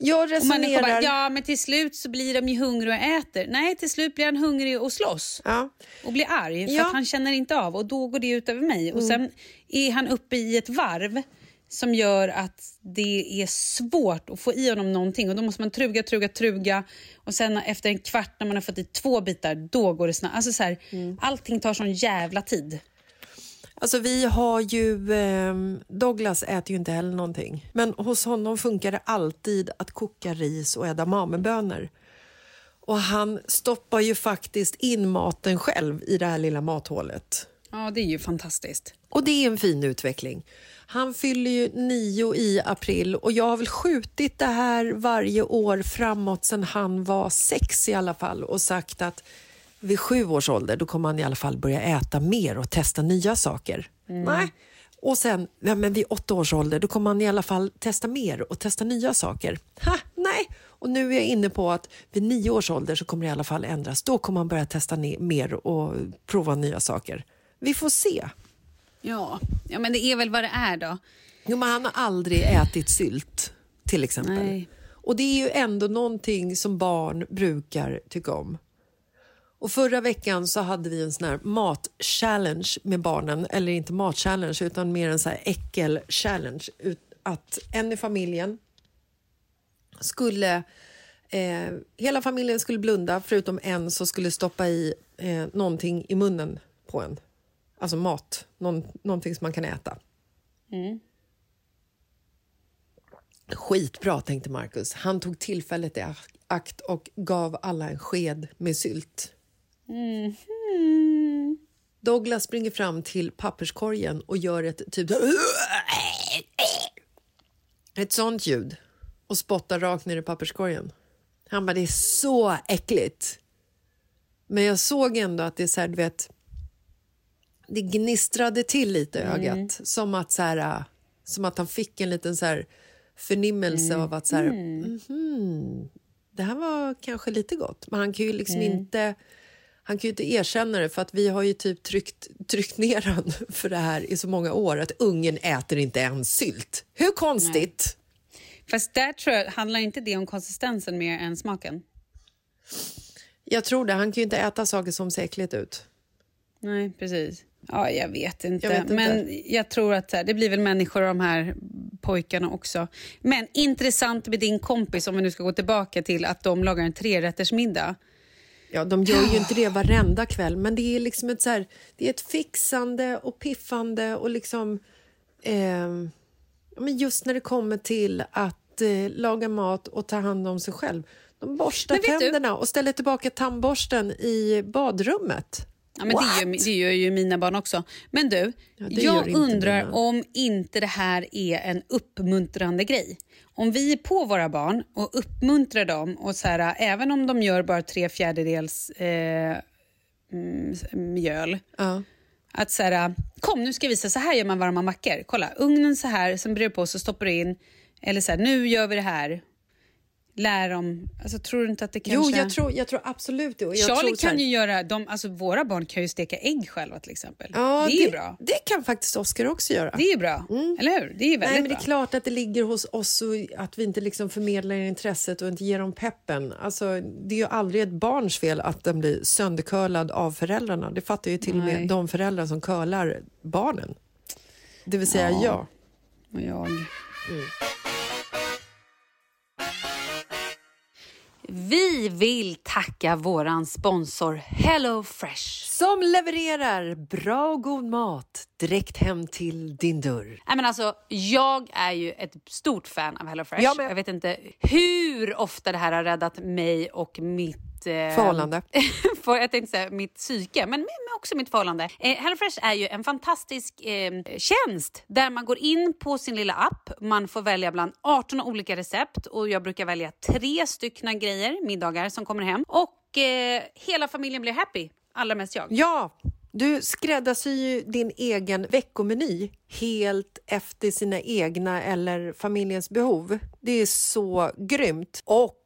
S3: Jag
S2: Och
S3: resonerar...
S2: bara, ja men till slut så blir de ju hungriga och äter. Nej, till slut blir han hungrig och slåss.
S3: Ja.
S2: Och blir arg för
S3: Ja.
S2: att han känner inte av och då går det ut över mig.
S3: Mm.
S2: Och sen är han uppe i ett varv som gör att det är svårt att få i honom någonting och då måste man truga, truga, truga och sen efter en kvart när man har fått i två bitar, då går det snabbt. Alltså så här,
S3: Mm.
S2: Allting tar sån jävla tid.
S3: Alltså vi har ju... Eh, Douglas äter ju inte heller någonting. Men hos honom funkar det alltid att koka ris och edamamebönor. Och han stoppar ju faktiskt in maten själv i det här lilla mathålet.
S2: Ja, det är ju fantastiskt.
S3: Och det är en fin utveckling. Han fyller ju nio i april och jag har väl skjutit det här varje år framåt sen han var sex i alla fall och sagt att vid sju års ålder då kommer han i alla fall börja äta mer och testa nya saker. Nej. Och sen ja, men vid åtta års ålder då kommer han i alla fall testa mer och testa nya saker. Ha, nej. Och nu är jag inne på att vid nio års ålder så kommer det i alla fall ändras. Då kommer han börja testa mer och prova nya saker. Vi får se.
S2: Ja. ja, men det är väl vad det är då.
S3: Jo, men han har aldrig ätit sylt, till exempel.
S2: Nej.
S3: Och det är ju ändå någonting som barn brukar tycka om. Och förra veckan så hade vi en sån här mat-challenge med barnen. Eller inte mat-challenge, utan mer en sån här äckel-challenge. Att en i familjen skulle... Eh, hela familjen skulle blunda, förutom en som skulle stoppa i eh, någonting i munnen på en. Alltså mat, någon, någonting som man kan äta. Skitbra, tänkte Marcus. Han tog tillfället i ak- akt och gav alla en sked med sylt. Douglas springer fram till papperskorgen och gör ett typ... Ett sånt ljud och spottar rakt ner i papperskorgen. Han bara, det är så äckligt. Men jag såg ändå att det är så här, du vet... Det gnistrade till lite i ögat. Som att, så här, äh, som att han fick en liten så här, förnimmelse av att så här, mhm, det här var kanske lite gott. Men han kan ju liksom inte... Han kan ju inte erkänna det för att vi har ju typ tryckt, tryckt ner han för det här i så många år att ungen äter inte ens sylt. Hur konstigt?
S2: Fast där tror jag, handlar inte det om konsistensen mer än smaken?
S3: Jag tror det. Han kan ju inte äta saker som ser äckligt ut.
S2: Nej, precis. Ja, jag vet inte.
S3: Jag vet inte.
S2: Men jag tror att det blir väl människor de här pojkarna också. Men intressant med din kompis, om vi nu ska gå tillbaka till att de lagar en trerättersmiddag.
S3: Ja, de gör ju inte det varenda kväll, men det är liksom ett, så här, det är ett fixande och piffande och liksom... Eh, men just när det kommer till att eh, laga mat och ta hand om sig själv. De borstar
S2: vet du-
S3: tänderna och ställer tillbaka tandborsten i badrummet.
S2: Ja, men det, gör, det gör ju mina barn också. Men du,
S3: gör
S2: jag undrar
S3: mina.
S2: om inte det här är en uppmuntrande grej. Om vi är på våra barn och uppmuntrar dem, och så här, även om de gör bara tre fjärdedels eh, mm, mjöl,
S3: Ja.
S2: att så här, kom nu ska jag visa, så här gör man varma mackor. Kolla, ugnen så här, sen brer du på så stoppar du in. Eller så här, nu gör vi det här. Lär dem. Alltså, tror du inte att det kanske...
S3: Jo, jag tror, jag tror absolut det. Och jag
S2: Charlie
S3: här-
S2: kan ju göra, de, alltså våra barn kan ju steka ägg själva till exempel.
S3: Ja,
S2: det är ju bra.
S3: Det kan faktiskt Oskar också göra.
S2: Det är bra, eller hur? Det är väldigt
S3: Nej, men det
S2: bra.
S3: är klart att det ligger hos oss och att vi inte liksom förmedlar intresset och inte ger dem peppen. Alltså, det är ju aldrig ett barns fel att den blir söndercurlad av föräldrarna. Det fattar ju till och
S2: Nej.
S3: med de föräldrar som curlar barnen. Det vill säga
S2: Ja.
S3: jag.
S2: Och jag.
S7: Vi vill tacka våran sponsor Hello Fresh.
S3: Som levererar bra och god mat direkt hem till din dörr.
S7: Nej, men alltså, jag är ju ett stort fan av HelloFresh.
S3: Jag med.
S7: Jag vet inte hur ofta det här har räddat mig och mitt... Eh,
S3: Förhållande.
S7: för, jag tänkte säga mitt psyke, men, men också mitt förhållande. Eh, HelloFresh är ju en fantastisk eh, tjänst där man går in på sin lilla app. Man får välja bland 18 olika recept och jag brukar välja tre stycken grejer, middagar som kommer hem. Och eh, hela familjen blir happy. Allra mest jag.
S3: Ja, du skräddarsyr ju din egen veckomeny helt efter sina egna eller familjens behov. Det är så grymt. Och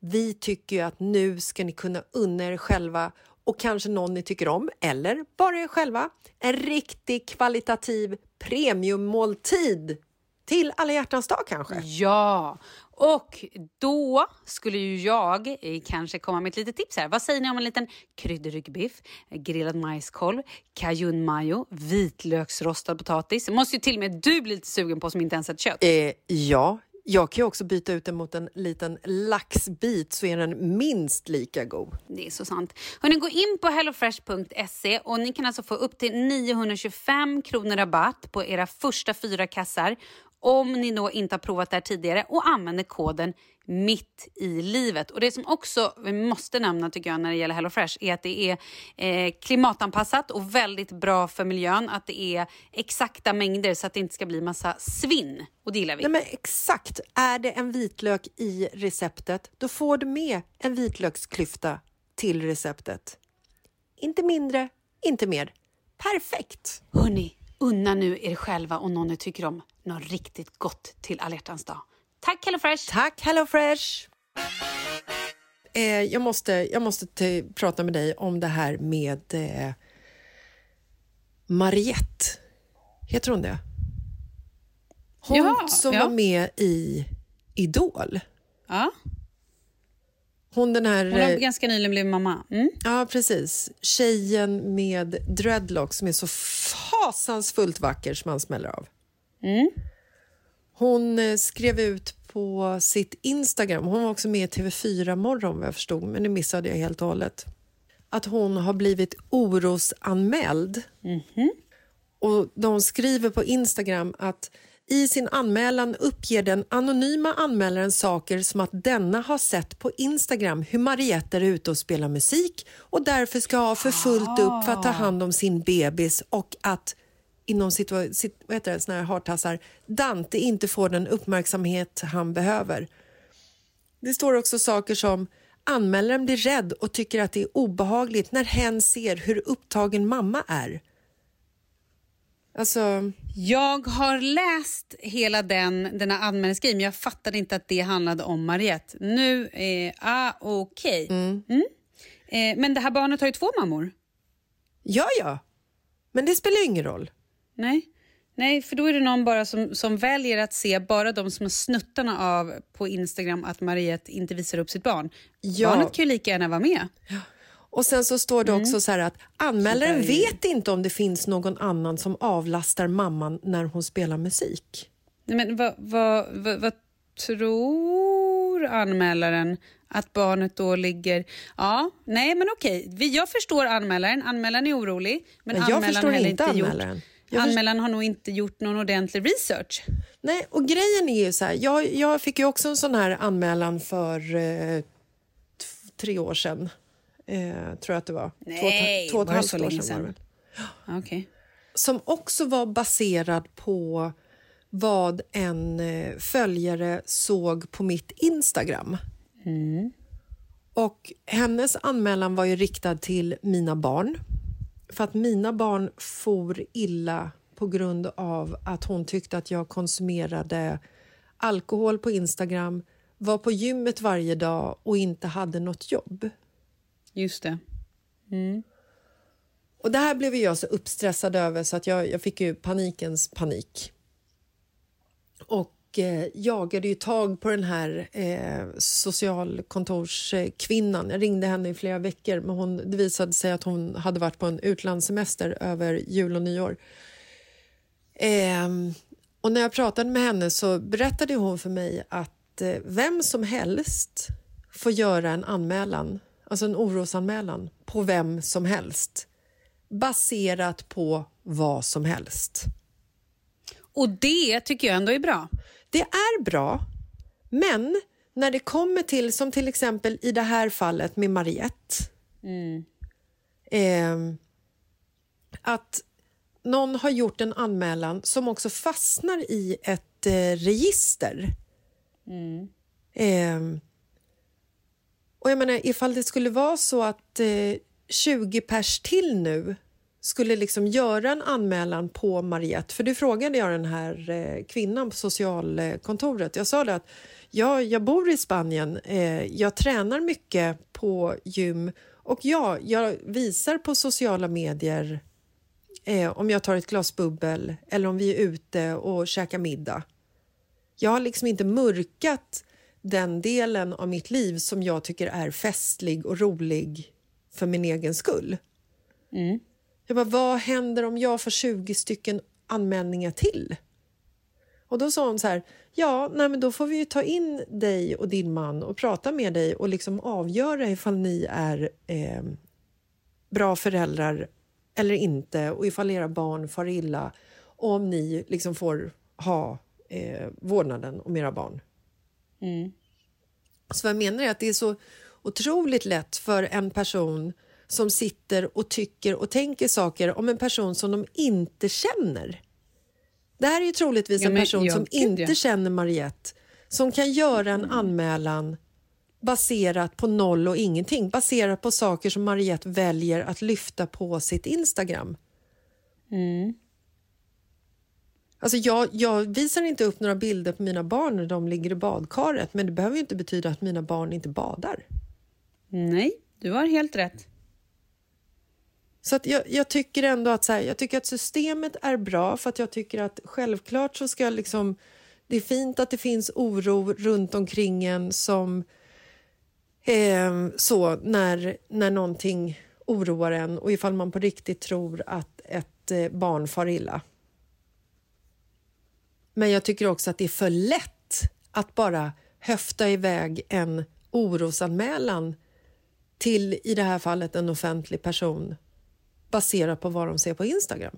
S3: vi tycker ju att nu ska ni kunna unna er själva och kanske någon ni tycker om, eller bara er själva, en riktig kvalitativ premiummåltid till alla hjärtans dag kanske.
S7: Ja, och då skulle ju jag eh, kanske komma med ett litet tips här. Vad säger ni om en liten kryddryggbiff, grillad majskolv, cajunmajo, vitlöksrostad potatis? Det måste ju till och med du bli lite sugen på som inte ens äter kött.
S3: Eh, ja, jag kan ju också byta ut den mot en liten laxbit så är den minst lika god.
S7: Det är så sant. Hörrni, gå in på hellofresh.se och ni kan alltså få upp till 925 kronor rabatt på era första fyra kassar om ni då inte har provat det här tidigare och använder koden mitt i livet. Och Det som också vi måste nämna tycker jag när det gäller HelloFresh är att det är eh, klimatanpassat och väldigt bra för miljön. Att det är exakta mängder så att det inte ska bli massa svinn. Och det gillar vi.
S3: Nej, men exakt. Är det en vitlök i receptet, då får du med en vitlöksklyfta till receptet. Inte mindre, inte mer. Perfekt!
S7: Hörni, unna nu er själva och någon ni tycker om något riktigt gott till alla dag. Tack HelloFresh!
S3: Tack HelloFresh! Eh, jag måste, jag måste te- prata med dig om det här med eh, Mariette. Heter hon det? Hon
S2: Ja,
S3: som
S2: ja.
S3: var med i Idol.
S2: Ja.
S3: Hon den här...
S2: Hon har
S3: eh,
S2: ganska nyligen blivit mamma. Mm.
S3: Ja, precis. Tjejen med dreadlocks som är så fasansfullt vacker som man smäller av. Hon eh, skrev ut på sitt Instagram, hon var också med i TV4 morgon vad jag förstod, men det missade jag helt och hållet, att hon har blivit orosanmäld. Och de skriver på Instagram att i sin anmälan uppger den anonyma anmälaren saker som att denna har sett på Instagram hur Mariette är ute och spelar musik och därför ska ha för fullt upp för att ta hand om sin bebis och att inom situa- sit, vad heter det, såna här hartassar, Dante inte får den uppmärksamhet han behöver. Det står också saker som anmälaren blir rädd och tycker att det är obehagligt när hen ser hur upptagen mamma är. Alltså,
S2: Jag har läst hela den, den här anmälningsgrejen men jag fattade inte att det handlade om Mariette. Nu, eh, ah, okej. Mm. Eh, men det här barnet har ju två mammor.
S3: ja, ja. Men det spelar ju ingen roll.
S2: Nej. Nej, för då är det någon bara som, som väljer att se bara de små snuttarna av på Instagram att Mariette inte visar upp sitt barn.
S3: Ja.
S2: Barnet kan ju lika gärna vara med.
S3: Och sen så står det
S2: Mm.
S3: också så här att anmälaren vet inte om det finns någon annan som avlastar mamman när hon spelar musik.
S2: Nej, men vad, vad, vad, vad tror anmälaren att barnet då ligger... Ja, nej men okej. Jag förstår anmälaren. Anmälaren är orolig. Men,
S3: Men jag
S2: anmälaren
S3: förstår inte
S2: gjort,
S3: anmälaren. Jag
S2: Anmälaren har nog inte gjort någon ordentlig research.
S3: Nej, och grejen är ju så här, jag, jag fick ju också en sån här anmälan för eh, tre år sedan. Eh, tror jag att det var.
S2: Nej,
S3: två, två och ett
S2: var
S3: halvt år sedan var
S2: sedan?
S3: väl.
S2: Okej.
S3: Som också var baserad på vad en eh, följare såg på mitt Instagram. Och hennes anmälan var ju riktad till mina barn. För att mina barn for illa på grund av att hon tyckte att jag konsumerade alkohol på Instagram, var på gymmet varje dag och inte hade något jobb.
S2: Just det.
S3: Och Det här blev jag så uppstressad över så att jag, jag fick ju panikens panik. Och eh, jagade ju tag på den här eh, socialkontorskvinnan. Jag ringde henne i flera veckor men hon, det visade sig att hon hade varit på en utlandssemester över jul och nyår. Eh, och när jag pratade med henne så berättade hon för mig att eh, vem som helst får göra en anmälan, alltså en orosanmälan på vem som helst baserat på vad som helst.
S2: Och det tycker jag ändå är bra.
S3: Det är bra, men när det kommer till, som till exempel i det här fallet med Mariette ehm, att någon har gjort en anmälan som också fastnar i ett eh, register. Ehm, och jag menar, ifall det skulle vara så att eh, 20 pers till nu skulle liksom göra en anmälan på Mariette, för det frågade jag den här eh, kvinnan på socialkontoret. Jag sa det att ja, jag bor i Spanien, eh, jag tränar mycket på gym och ja, jag visar på sociala medier eh, om jag tar ett glas bubbel eller om vi är ute och käkar middag. Jag har liksom inte mörkat den delen av mitt liv som jag tycker är festlig och rolig för min egen skull. Mm. Jag bara, vad händer om jag får 20 stycken anmälningar till? Och då sa hon så här, ja, nej, men då får vi ju ta in dig och din man och prata med dig och liksom avgöra ifall ni är eh, bra föräldrar eller inte och ifall era barn far illa och om ni liksom får ha eh, vårdnaden om era barn. Så vad jag menar är att det är så otroligt lätt för en person som sitter och tycker och tänker saker om en person som de inte känner. Det här är ju troligtvis
S2: Ja,
S3: en person
S2: ja,
S3: som
S2: gud,
S3: inte
S2: ja.
S3: känner Mariette som kan göra en anmälan baserat på noll och ingenting, baserat på saker som Mariette väljer att lyfta på sitt Instagram. Alltså jag, jag visar inte upp några bilder på mina barn när de ligger i badkaret men det behöver ju inte betyda att mina barn inte badar.
S2: Nej, du har helt rätt.
S3: Så att jag, jag tycker ändå att, så här, jag tycker att systemet är bra för att jag tycker att självklart så ska liksom... Det är fint att det finns oro runt omkring en som... Eh, så när, när någonting oroar en och ifall man på riktigt tror att ett eh, barn far illa. Men jag tycker också att det är för lätt att bara höfta iväg en orosanmälan till, i det här fallet, en offentlig person baserat på vad de ser på Instagram.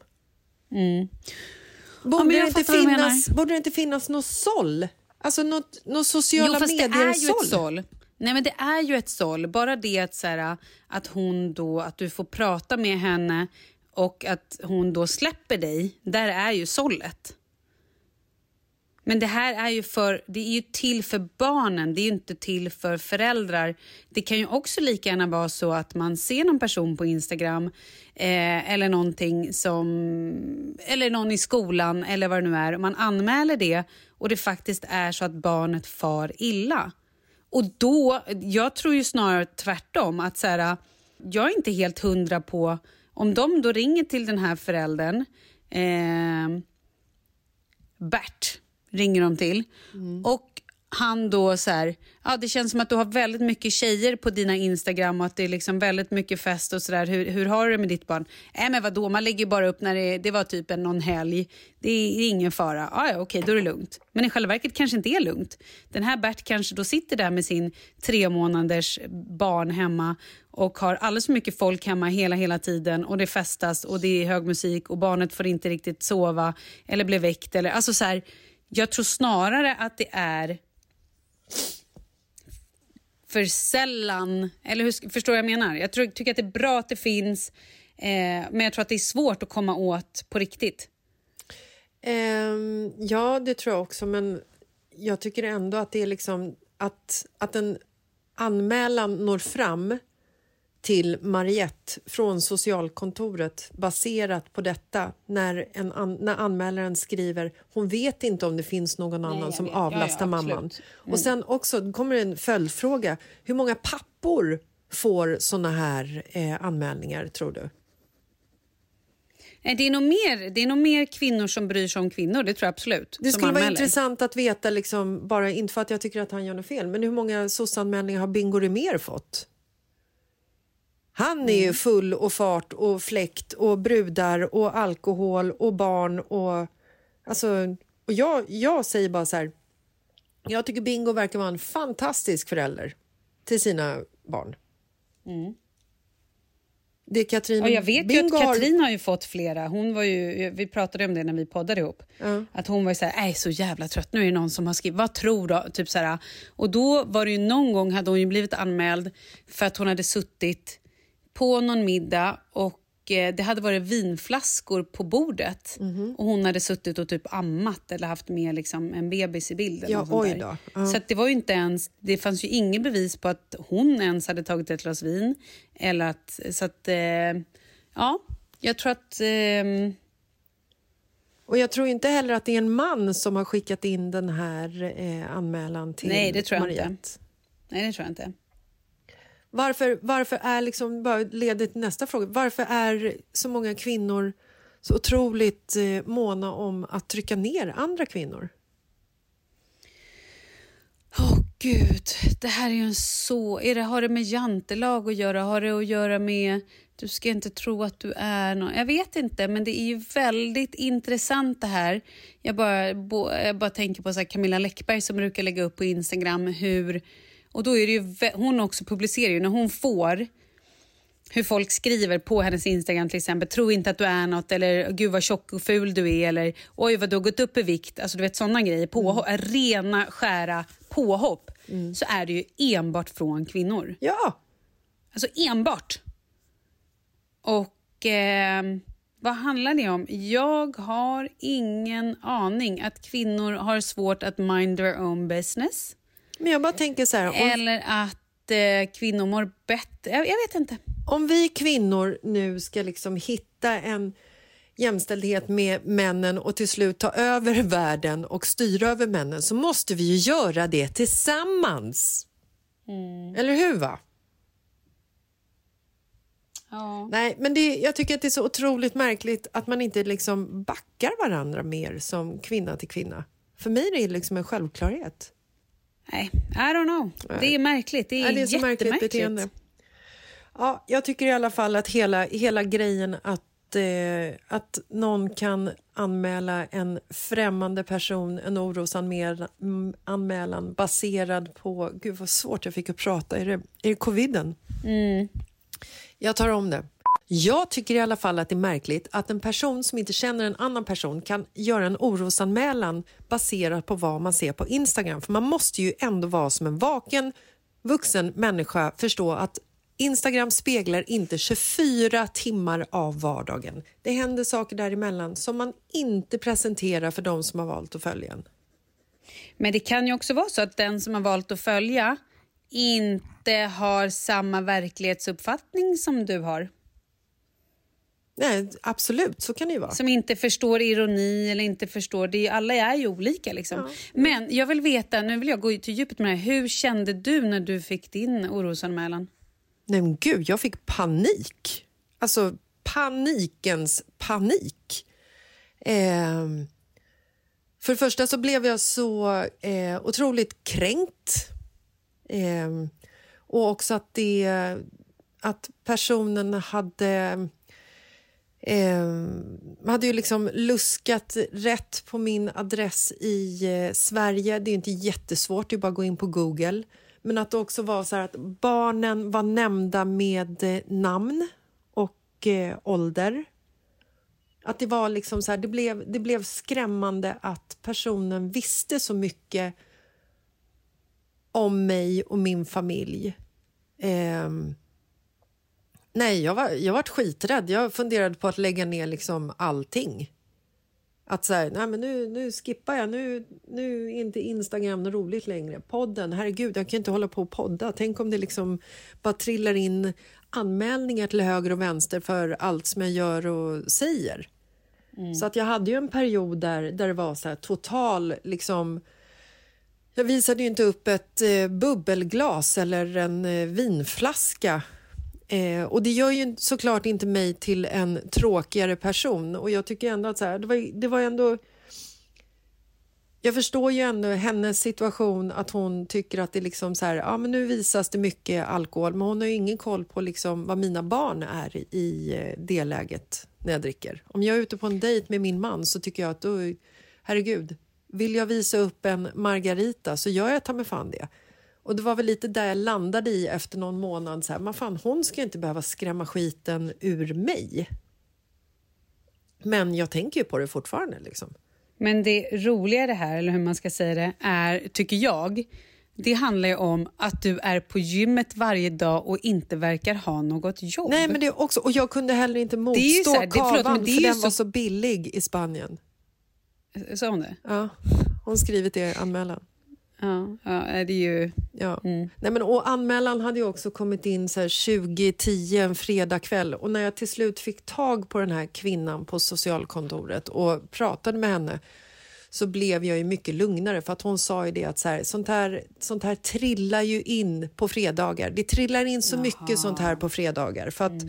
S3: Borde,
S2: men
S3: det inte finnas, borde det inte finnas något såll? Alltså något, något sociala
S2: jo, fast det är ju
S3: medier-såll?
S2: ett såll. Nej, men det är ju ett såll. Bara det att, så här, att hon då, att du får prata med henne och att hon då släpper dig, där är ju sållet. Men det här är ju för, det är ju till för barnen, det är ju inte till för föräldrar. Det kan ju också lika gärna vara så att man ser någon person på Instagram eh, eller någonting som, eller någon i skolan eller vad det nu är. och Man anmäler det och det faktiskt är så att barnet far illa. Och då, jag tror ju snarare tvärtom att så här, jag är inte helt hundra på om de då ringer till den här föräldern eh, Bert ringer de till. Och han då så här, ja det känns som att du har väldigt mycket tjejer på dina Instagram och att det är liksom väldigt mycket fest och sådär. Hur, hur har du det med ditt barn? Nej men vadå, man lägger bara upp när det, det var typ en någon helg. Det är ingen fara. Ja, ja okej, då är det lugnt. Men i själva verket kanske inte är lugnt. Den här Bert kanske då sitter där med sin tre månaders barn hemma och har alldeles för mycket folk hemma hela, hela tiden och det festas och det är hög musik och barnet får inte riktigt sova eller blir väckt. Eller, alltså så här, jag tror snarare att det är för sällan... Eller hur, förstår jag vad jag menar? Jag tror, tycker att det är bra att det finns, eh, men jag tror att det är svårt att komma åt på riktigt.
S3: Um, ja, det tror jag också, men jag tycker ändå att det är liksom att, att en anmälan når fram till Mariette från socialkontoret baserat på detta när, en an, när anmälaren skriver hon vet inte om det finns någon
S2: Nej,
S3: annan
S2: jag
S3: som
S2: vet. Ja,
S3: avlastar
S2: ja,
S3: mamman.
S2: Mm.
S3: Och sen också kommer en följdfråga. Hur många pappor får såna här eh, anmälningar, tror du?
S2: Det är, nog mer, det är nog mer kvinnor som bryr sig om kvinnor, det tror jag absolut.
S3: Det skulle vara
S2: anmäler.
S3: intressant att veta, liksom, bara, inte för att jag tycker att han gör något fel, men hur många SOS-anmälningar har Bingo Rimér fått? Han är
S2: Mm.
S3: ju full och fart och fläkt och brudar och alkohol och barn och... Alltså, och jag, jag säger bara så här... Jag tycker Bingo verkar vara en fantastisk förälder till sina barn. Det Katrin
S2: Ja, jag vet ju
S3: Bingo
S2: att
S3: har-
S2: Katrin har ju fått flera. Hon var ju, vi pratade om det när vi poddade ihop. Att hon var ju så här, "Jag är så jävla trött. Nu är det någon som har skrivit, vad tror du? Typ så här. Och då var det ju någon gång hade hon ju blivit anmäld för att hon hade suttit på någon middag och eh, det hade varit vinflaskor på bordet
S3: Mhm.
S2: och hon hade suttit och typ ammat eller haft med liksom en bebis i bilden.
S3: Ja, oj då. Ja.
S2: Så det var ju inte ens, det fanns ju ingen bevis på att hon ens hade tagit ett glas vin. Eller att, så att, eh, ja, jag tror att... ehm,
S3: Och jag tror inte heller att det är en man som har skickat in den här eh, anmälan till
S2: Nej, det tror jag
S3: Mariette.
S2: inte. nej, det tror jag inte.
S3: Varför, varför är liksom, bara leder till nästa fråga, varför är så många kvinnor så otroligt eh, måna om att trycka ner andra kvinnor?
S2: Åh gud, det här är ju en så... Är det, har det med jantelag att göra? Har det att göra med... Du ska inte tro att du är någon... Jag vet inte, men det är ju väldigt intressant det här. Jag bara, bo, jag bara tänker på så här Camilla Läckberg som brukar lägga upp på Instagram hur... Och då är det ju... Hon också publicerar ju när hon får hur folk skriver på hennes Instagram till exempel. Tro inte att du är något eller gud vad tjock och ful du är eller oj vad du har gått upp i vikt. Alltså du vet sådana grejer. Påhopp, Rena skära påhopp. Så är det ju enbart från kvinnor.
S3: Ja,
S2: Alltså enbart. Och ehm, vad handlar det om? Jag har ingen aning att kvinnor har svårt att mind their own business.
S3: Men jag bara tänker så här, om,
S2: Eller att eh, kvinnor mår bättre. Jag, jag vet inte.
S3: om vi kvinnor nu ska liksom hitta en jämställdhet med männen och till slut ta över världen och styra över männen så måste vi ju göra det tillsammans. Eller hur? va?
S2: Ja.
S3: Nej, men det, jag tycker att det är så otroligt märkligt att man inte liksom backar varandra mer som kvinna till kvinna. För mig är det liksom en självklarhet.
S2: Nej, I don't know. Det är märkligt. Det är,
S3: Ja, det är så märkligt
S2: jättemärkligt.
S3: beteende. Ja, jag tycker i alla fall att hela, hela grejen att, eh, att någon kan anmäla en främmande person en orosanmälan mm, anmälan baserad på... Gud, vad svårt jag fick att prata. Är det, är det coviden? Jag tar om det. Jag tycker i alla fall att det är märkligt att en person som inte känner en annan person kan göra en orosanmälan baserat på vad man ser på Instagram. För man måste ju ändå vara som en vaken vuxen människa förstå att Instagram speglar inte 24 timmar av vardagen. Det händer saker däremellan som man inte presenterar för de som har valt att följa en.
S2: Men det kan ju också vara så att den som har valt att följa inte har samma verklighetsuppfattning som du har.
S3: Nej, absolut, så kan det ju vara.
S2: Som inte förstår ironi eller inte förstår... Det är, alla är ju olika. Liksom. Men jag vill veta, nu vill jag gå till djupet med det här. Hur kände du när du fick din orosanmälan?
S3: Nej men gud, jag fick panik. Alltså panikens panik. Ehm, För det första så blev jag så eh, otroligt kränkt. Eh, och också att, det, att personen hade... Eh, hade ju liksom luskat rätt på min adress i eh, Sverige. Det är inte jättesvårt, det är bara att gå in på Google. Men att det också var så att barnen var nämnda med eh, namn och eh, ålder. Att det var liksom så här, det blev, det blev skrämmande att personen visste så mycket om mig och min familj. Eh, nej, jag var, jag var skiträdd. Jag funderade på att lägga ner liksom allting. Att så här, nej men nu, nu skippar jag, nu, nu är inte Instagram något roligt längre. Podden, herregud, jag kan inte hålla på och podda. Tänk om det liksom bara trillar in anmälningar till höger och vänster för allt som jag gör och säger. Så att jag hade ju en period där, där det var så här total liksom jag visade ju inte upp ett eh, bubbelglas eller en eh, vinflaska. Eh, och det gör ju såklart inte mig till en tråkigare person. Och jag tycker ändå att så här, det, var, det var ändå... Jag förstår ju ändå hennes situation, att hon tycker att det liksom så här, ja men nu visas det mycket alkohol, men hon har ju ingen koll på liksom vad mina barn är i eh, det läget när jag dricker. Om jag är ute på en dejt med min man så tycker jag att då, herregud, vill jag visa upp en margarita så gör jag ta mig fan det. Och det var väl lite där jag landade i efter någon månad. Så här, man fan, hon ska inte behöva skrämma skiten ur mig. Men jag tänker ju på det fortfarande. Liksom.
S2: Men det roliga det här, eller hur man ska säga det, är, tycker jag, det handlar ju om att du är på gymmet varje dag och inte verkar ha något jobb.
S3: Nej, men det är också, och jag kunde heller inte
S2: Det är
S3: motstå
S2: så här, det- förlåt,
S3: kavan
S2: det är
S3: för den
S2: så-
S3: var så billig i Spanien.
S2: Sa hon det?
S3: Ja, hon skrivit det i anmälan.
S2: Ja, ja det är ju...
S3: Ja.
S2: Mm.
S3: Nej, men, och anmälan hade ju också kommit in så här 2010 en fredagkväll och när jag till slut fick tag på den här kvinnan på socialkontoret och pratade med henne så blev jag ju mycket lugnare för att hon sa ju det att så här, sånt, här, sånt här trillar ju in på fredagar. Det trillar in så mycket sånt här på fredagar. För att,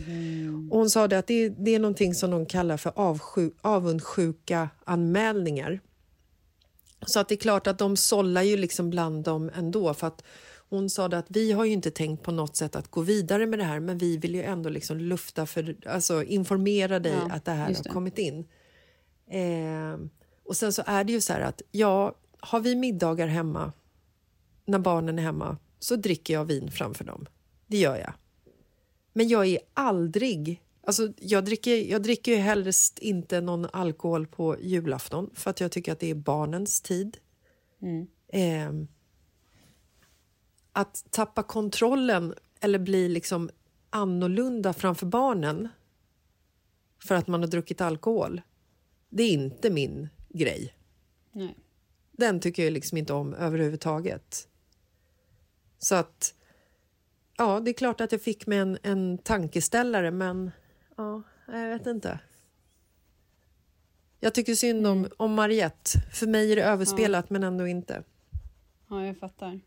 S3: och hon sa det att det, det är någonting som de kallar för avsju, avundsjuka anmälningar. Så att det är klart att de sållar ju liksom bland dem ändå. För att hon sa att vi har ju inte tänkt på något sätt att gå vidare med det här men vi vill ju ändå liksom lufta för, alltså informera dig
S2: Ja,
S3: att det här har
S2: det.
S3: kommit in. Eh, och sen så är det ju så här att ja, har vi middagar hemma när barnen är hemma så dricker jag vin framför dem. Det gör jag. Men jag är aldrig... Alltså jag, dricker, jag dricker ju helst inte någon alkohol på julafton för att jag tycker att det är barnens tid. Eh, att tappa kontrollen eller bli liksom annorlunda framför barnen för att man har druckit alkohol, det är inte min grej.
S2: Nej.
S3: Den tycker jag liksom inte om överhuvudtaget. Så att... Ja, det är klart att jag fick mig en, en tankeställare, men ja, jag vet inte. Jag tycker synd om, om Mariette. För mig är det överspelat, men ändå inte.
S2: Ja, jag fattar.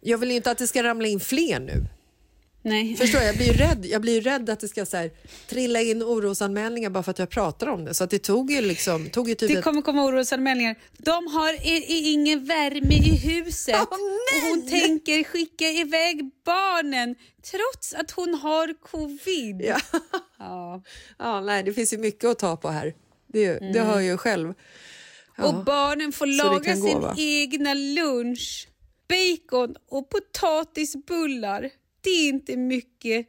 S3: Jag vill ju inte att det ska ramla in fler nu.
S2: Nej.
S3: Förstår jag? Jag blir ju rädd, jag blir rädd att det ska så här, trilla in orosanmälningar bara för att jag pratar om det. Så att det tog ju liksom... Tog ju typ
S2: Det kommer komma orosanmälningar. De har i, i, ingen värme i huset
S3: Åh,
S2: och hon tänker skicka iväg barnen trots att hon har covid.
S3: Ja.
S2: Ja.
S3: Ja, nej, det finns ju mycket att ta på här. Det, det hör ju själv. Ja.
S2: Och barnen får laga
S3: gå,
S2: sin
S3: va?
S2: egna lunch. Bacon och potatisbullar. Det är inte mycket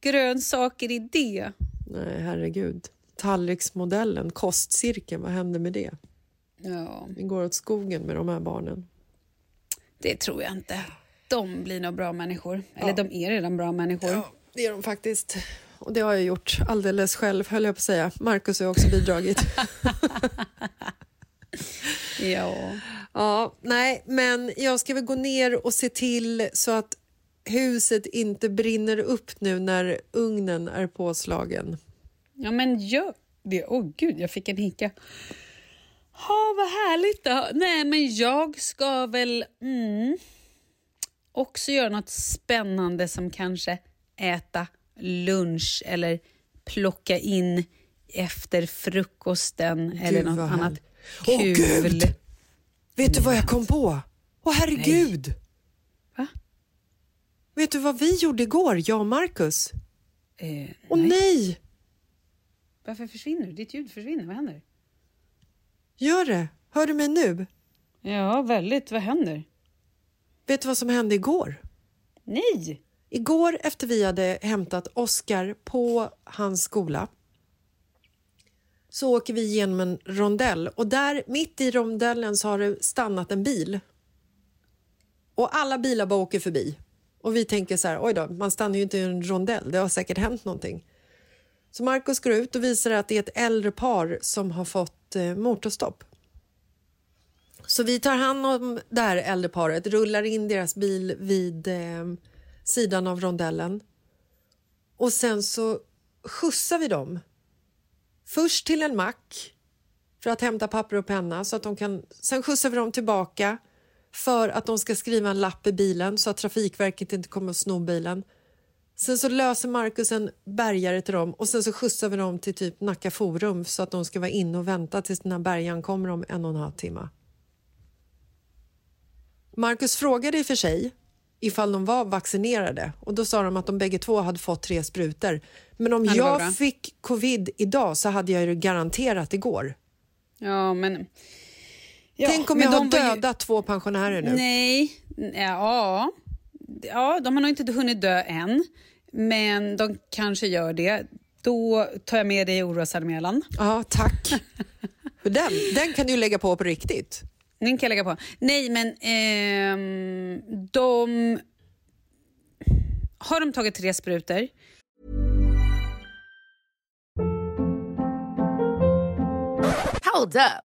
S2: grönsaker i det.
S3: Nej, herregud. Tallriksmodellen, kostcirkeln, vad hände med det?
S2: Ja,
S3: Det går åt skogen med de här barnen.
S2: det tror jag inte. De blir nog bra människor. Eller de är redan bra människor.
S3: det är de faktiskt. Och det har jag gjort alldeles själv, höll jag på att säga. Marcus har också bidragit.
S2: Ja.
S3: ja, nej, men jag ska väl gå ner och se till så att huset inte brinner upp nu när ugnen är påslagen.
S2: Ja, men gör det. Åh oh, gud, jag fick en hicka. Ja, vad härligt då. Nej, men jag ska väl mm, också göra något spännande som kanske äta lunch eller plocka in efter frukosten eller något annat.
S3: härligt. Åh
S2: Kul.
S3: gud! Vet du vad jag kom på? Åh herregud!
S2: Va?
S3: Vet du vad vi gjorde igår, jag och Marcus?
S2: Eh,
S3: Åh nej!
S2: Varför försvinner du? Ditt ljud försvinner. Vad händer?
S3: Gör det! Hör du mig nu?
S2: Ja, väldigt. Vad händer?
S3: Vet du vad som hände igår?
S2: Nej!
S3: Igår efter vi hade hämtat Oscar på hans skola så åker vi genom en rondell och där mitt i rondellen så har det stannat en bil. Och alla bilar bara åker förbi. Och vi tänker så här, oj då, man stannar ju inte i en rondell, det har säkert hänt någonting. Så Markus går ut och visar att det är ett äldre par som har fått eh, motorstopp. Så vi tar hand om det här äldre paret, rullar in deras bil vid eh, sidan av rondellen. Och sen så skjutsar vi dem. Först till en mack för att hämta papper och penna. Så att de kan, sen skjutsar vi dem tillbaka för att de ska skriva en lapp i bilen så att Trafikverket inte kommer att sno bilen. Sen så löser Markus en bärgare till dem och sen så skjutsar vi dem till typ Nacka Forum så att de ska vara inne och vänta tills den här bärgaren kommer om en och en halv timme. Marcus frågade i och för sig ifall de var vaccinerade och då sa de att de bägge två hade fått tre sprutor. Men om
S2: bra.
S3: jag fick covid idag så hade jag ju garanterat igår.
S2: Ja, men... Ja,
S3: Tänk om
S2: men
S3: jag har
S2: de var ju-
S3: dödat två pensionärer nu.
S2: Nej, ja. Ja, de har nog inte hunnit dö än. Men de kanske gör det. Då tar jag med dig i orosanmälan.
S3: Ja, tack. Den, den kan du ju lägga på på riktigt.
S2: Den kan jag lägga på. Nej, men ehm, de... Har de tagit tre sprutor?
S8: Hold up.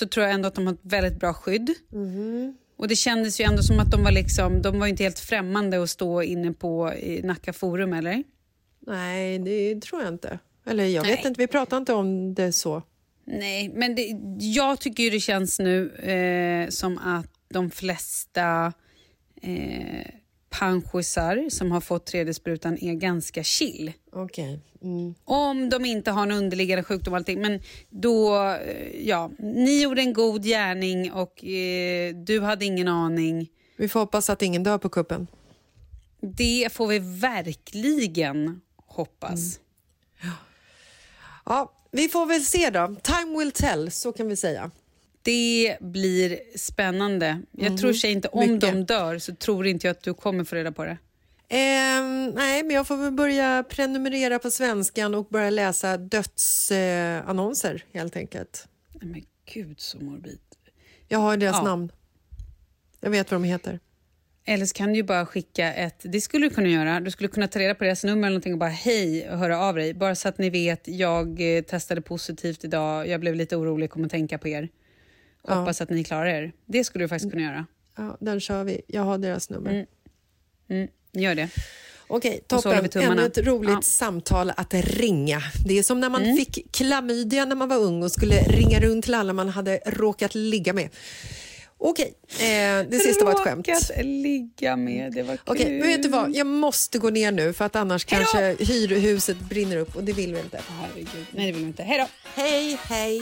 S2: Så tror jag ändå att de har ett väldigt bra skydd. Och det kändes ju ändå som att de var liksom, de var inte helt främmande att stå inne på i Nacka Forum, eller?
S3: Nej, det tror jag inte. Eller jag
S2: Nej.
S3: vet inte, vi pratar inte om det så.
S2: Nej, men det, jag tycker ju det känns nu eh, som att de flesta eh, som har fått tredje sprutan är ganska chill.
S3: Okej. Mm.
S2: Om de inte har en underliggande sjukdom och allting. Men då, eh, ja, ni gjorde en god gärning och eh, du hade ingen aning.
S3: Vi får hoppas att ingen dör på kuppen.
S2: Det får vi verkligen hoppas.
S3: Ja, vi får väl se då. Time will tell, så kan vi säga.
S2: Det blir spännande. Jag
S3: Mhm.
S2: tror sig inte, om
S3: Mycket.
S2: de dör så tror inte jag att du kommer få reda på det.
S3: Ehm, nej, men jag får väl börja prenumerera på svenskan och börja läsa dödsannonser eh, helt enkelt.
S2: Nej, Men gud så morbid.
S3: Jag har deras
S2: Ja.
S3: namn. Jag vet vad de heter.
S2: Eller så kan du ju bara skicka ett... Det skulle du kunna göra. Du skulle kunna ta reda på deras nummer eller någonting och bara hej och höra av dig. Bara så att ni vet, jag eh, testade positivt idag. Jag blev lite orolig, kommer tänka på er.
S3: Ja.
S2: Hoppas att ni klarar er. Det skulle du faktiskt kunna göra.
S3: Ja, den kör vi. Jag har deras nummer.
S2: Mm. Mm, gör det.
S3: Okej, toppen. Ännu ett roligt
S2: Ja.
S3: samtal att ringa. Det är som när man
S2: Mm.
S3: fick klamydia när man var ung och skulle ringa runt till alla man hade råkat ligga med. Okej, eh, det sista var ett skämt.
S2: Råkat ligga med, det var kul.
S3: Okej, men vet du vad? Jag måste gå ner nu för att annars kanske hyrhuset brinner upp och det vill vi inte.
S2: Herregud. Nej, det vill vi inte. Hej då!
S3: Hej, hej!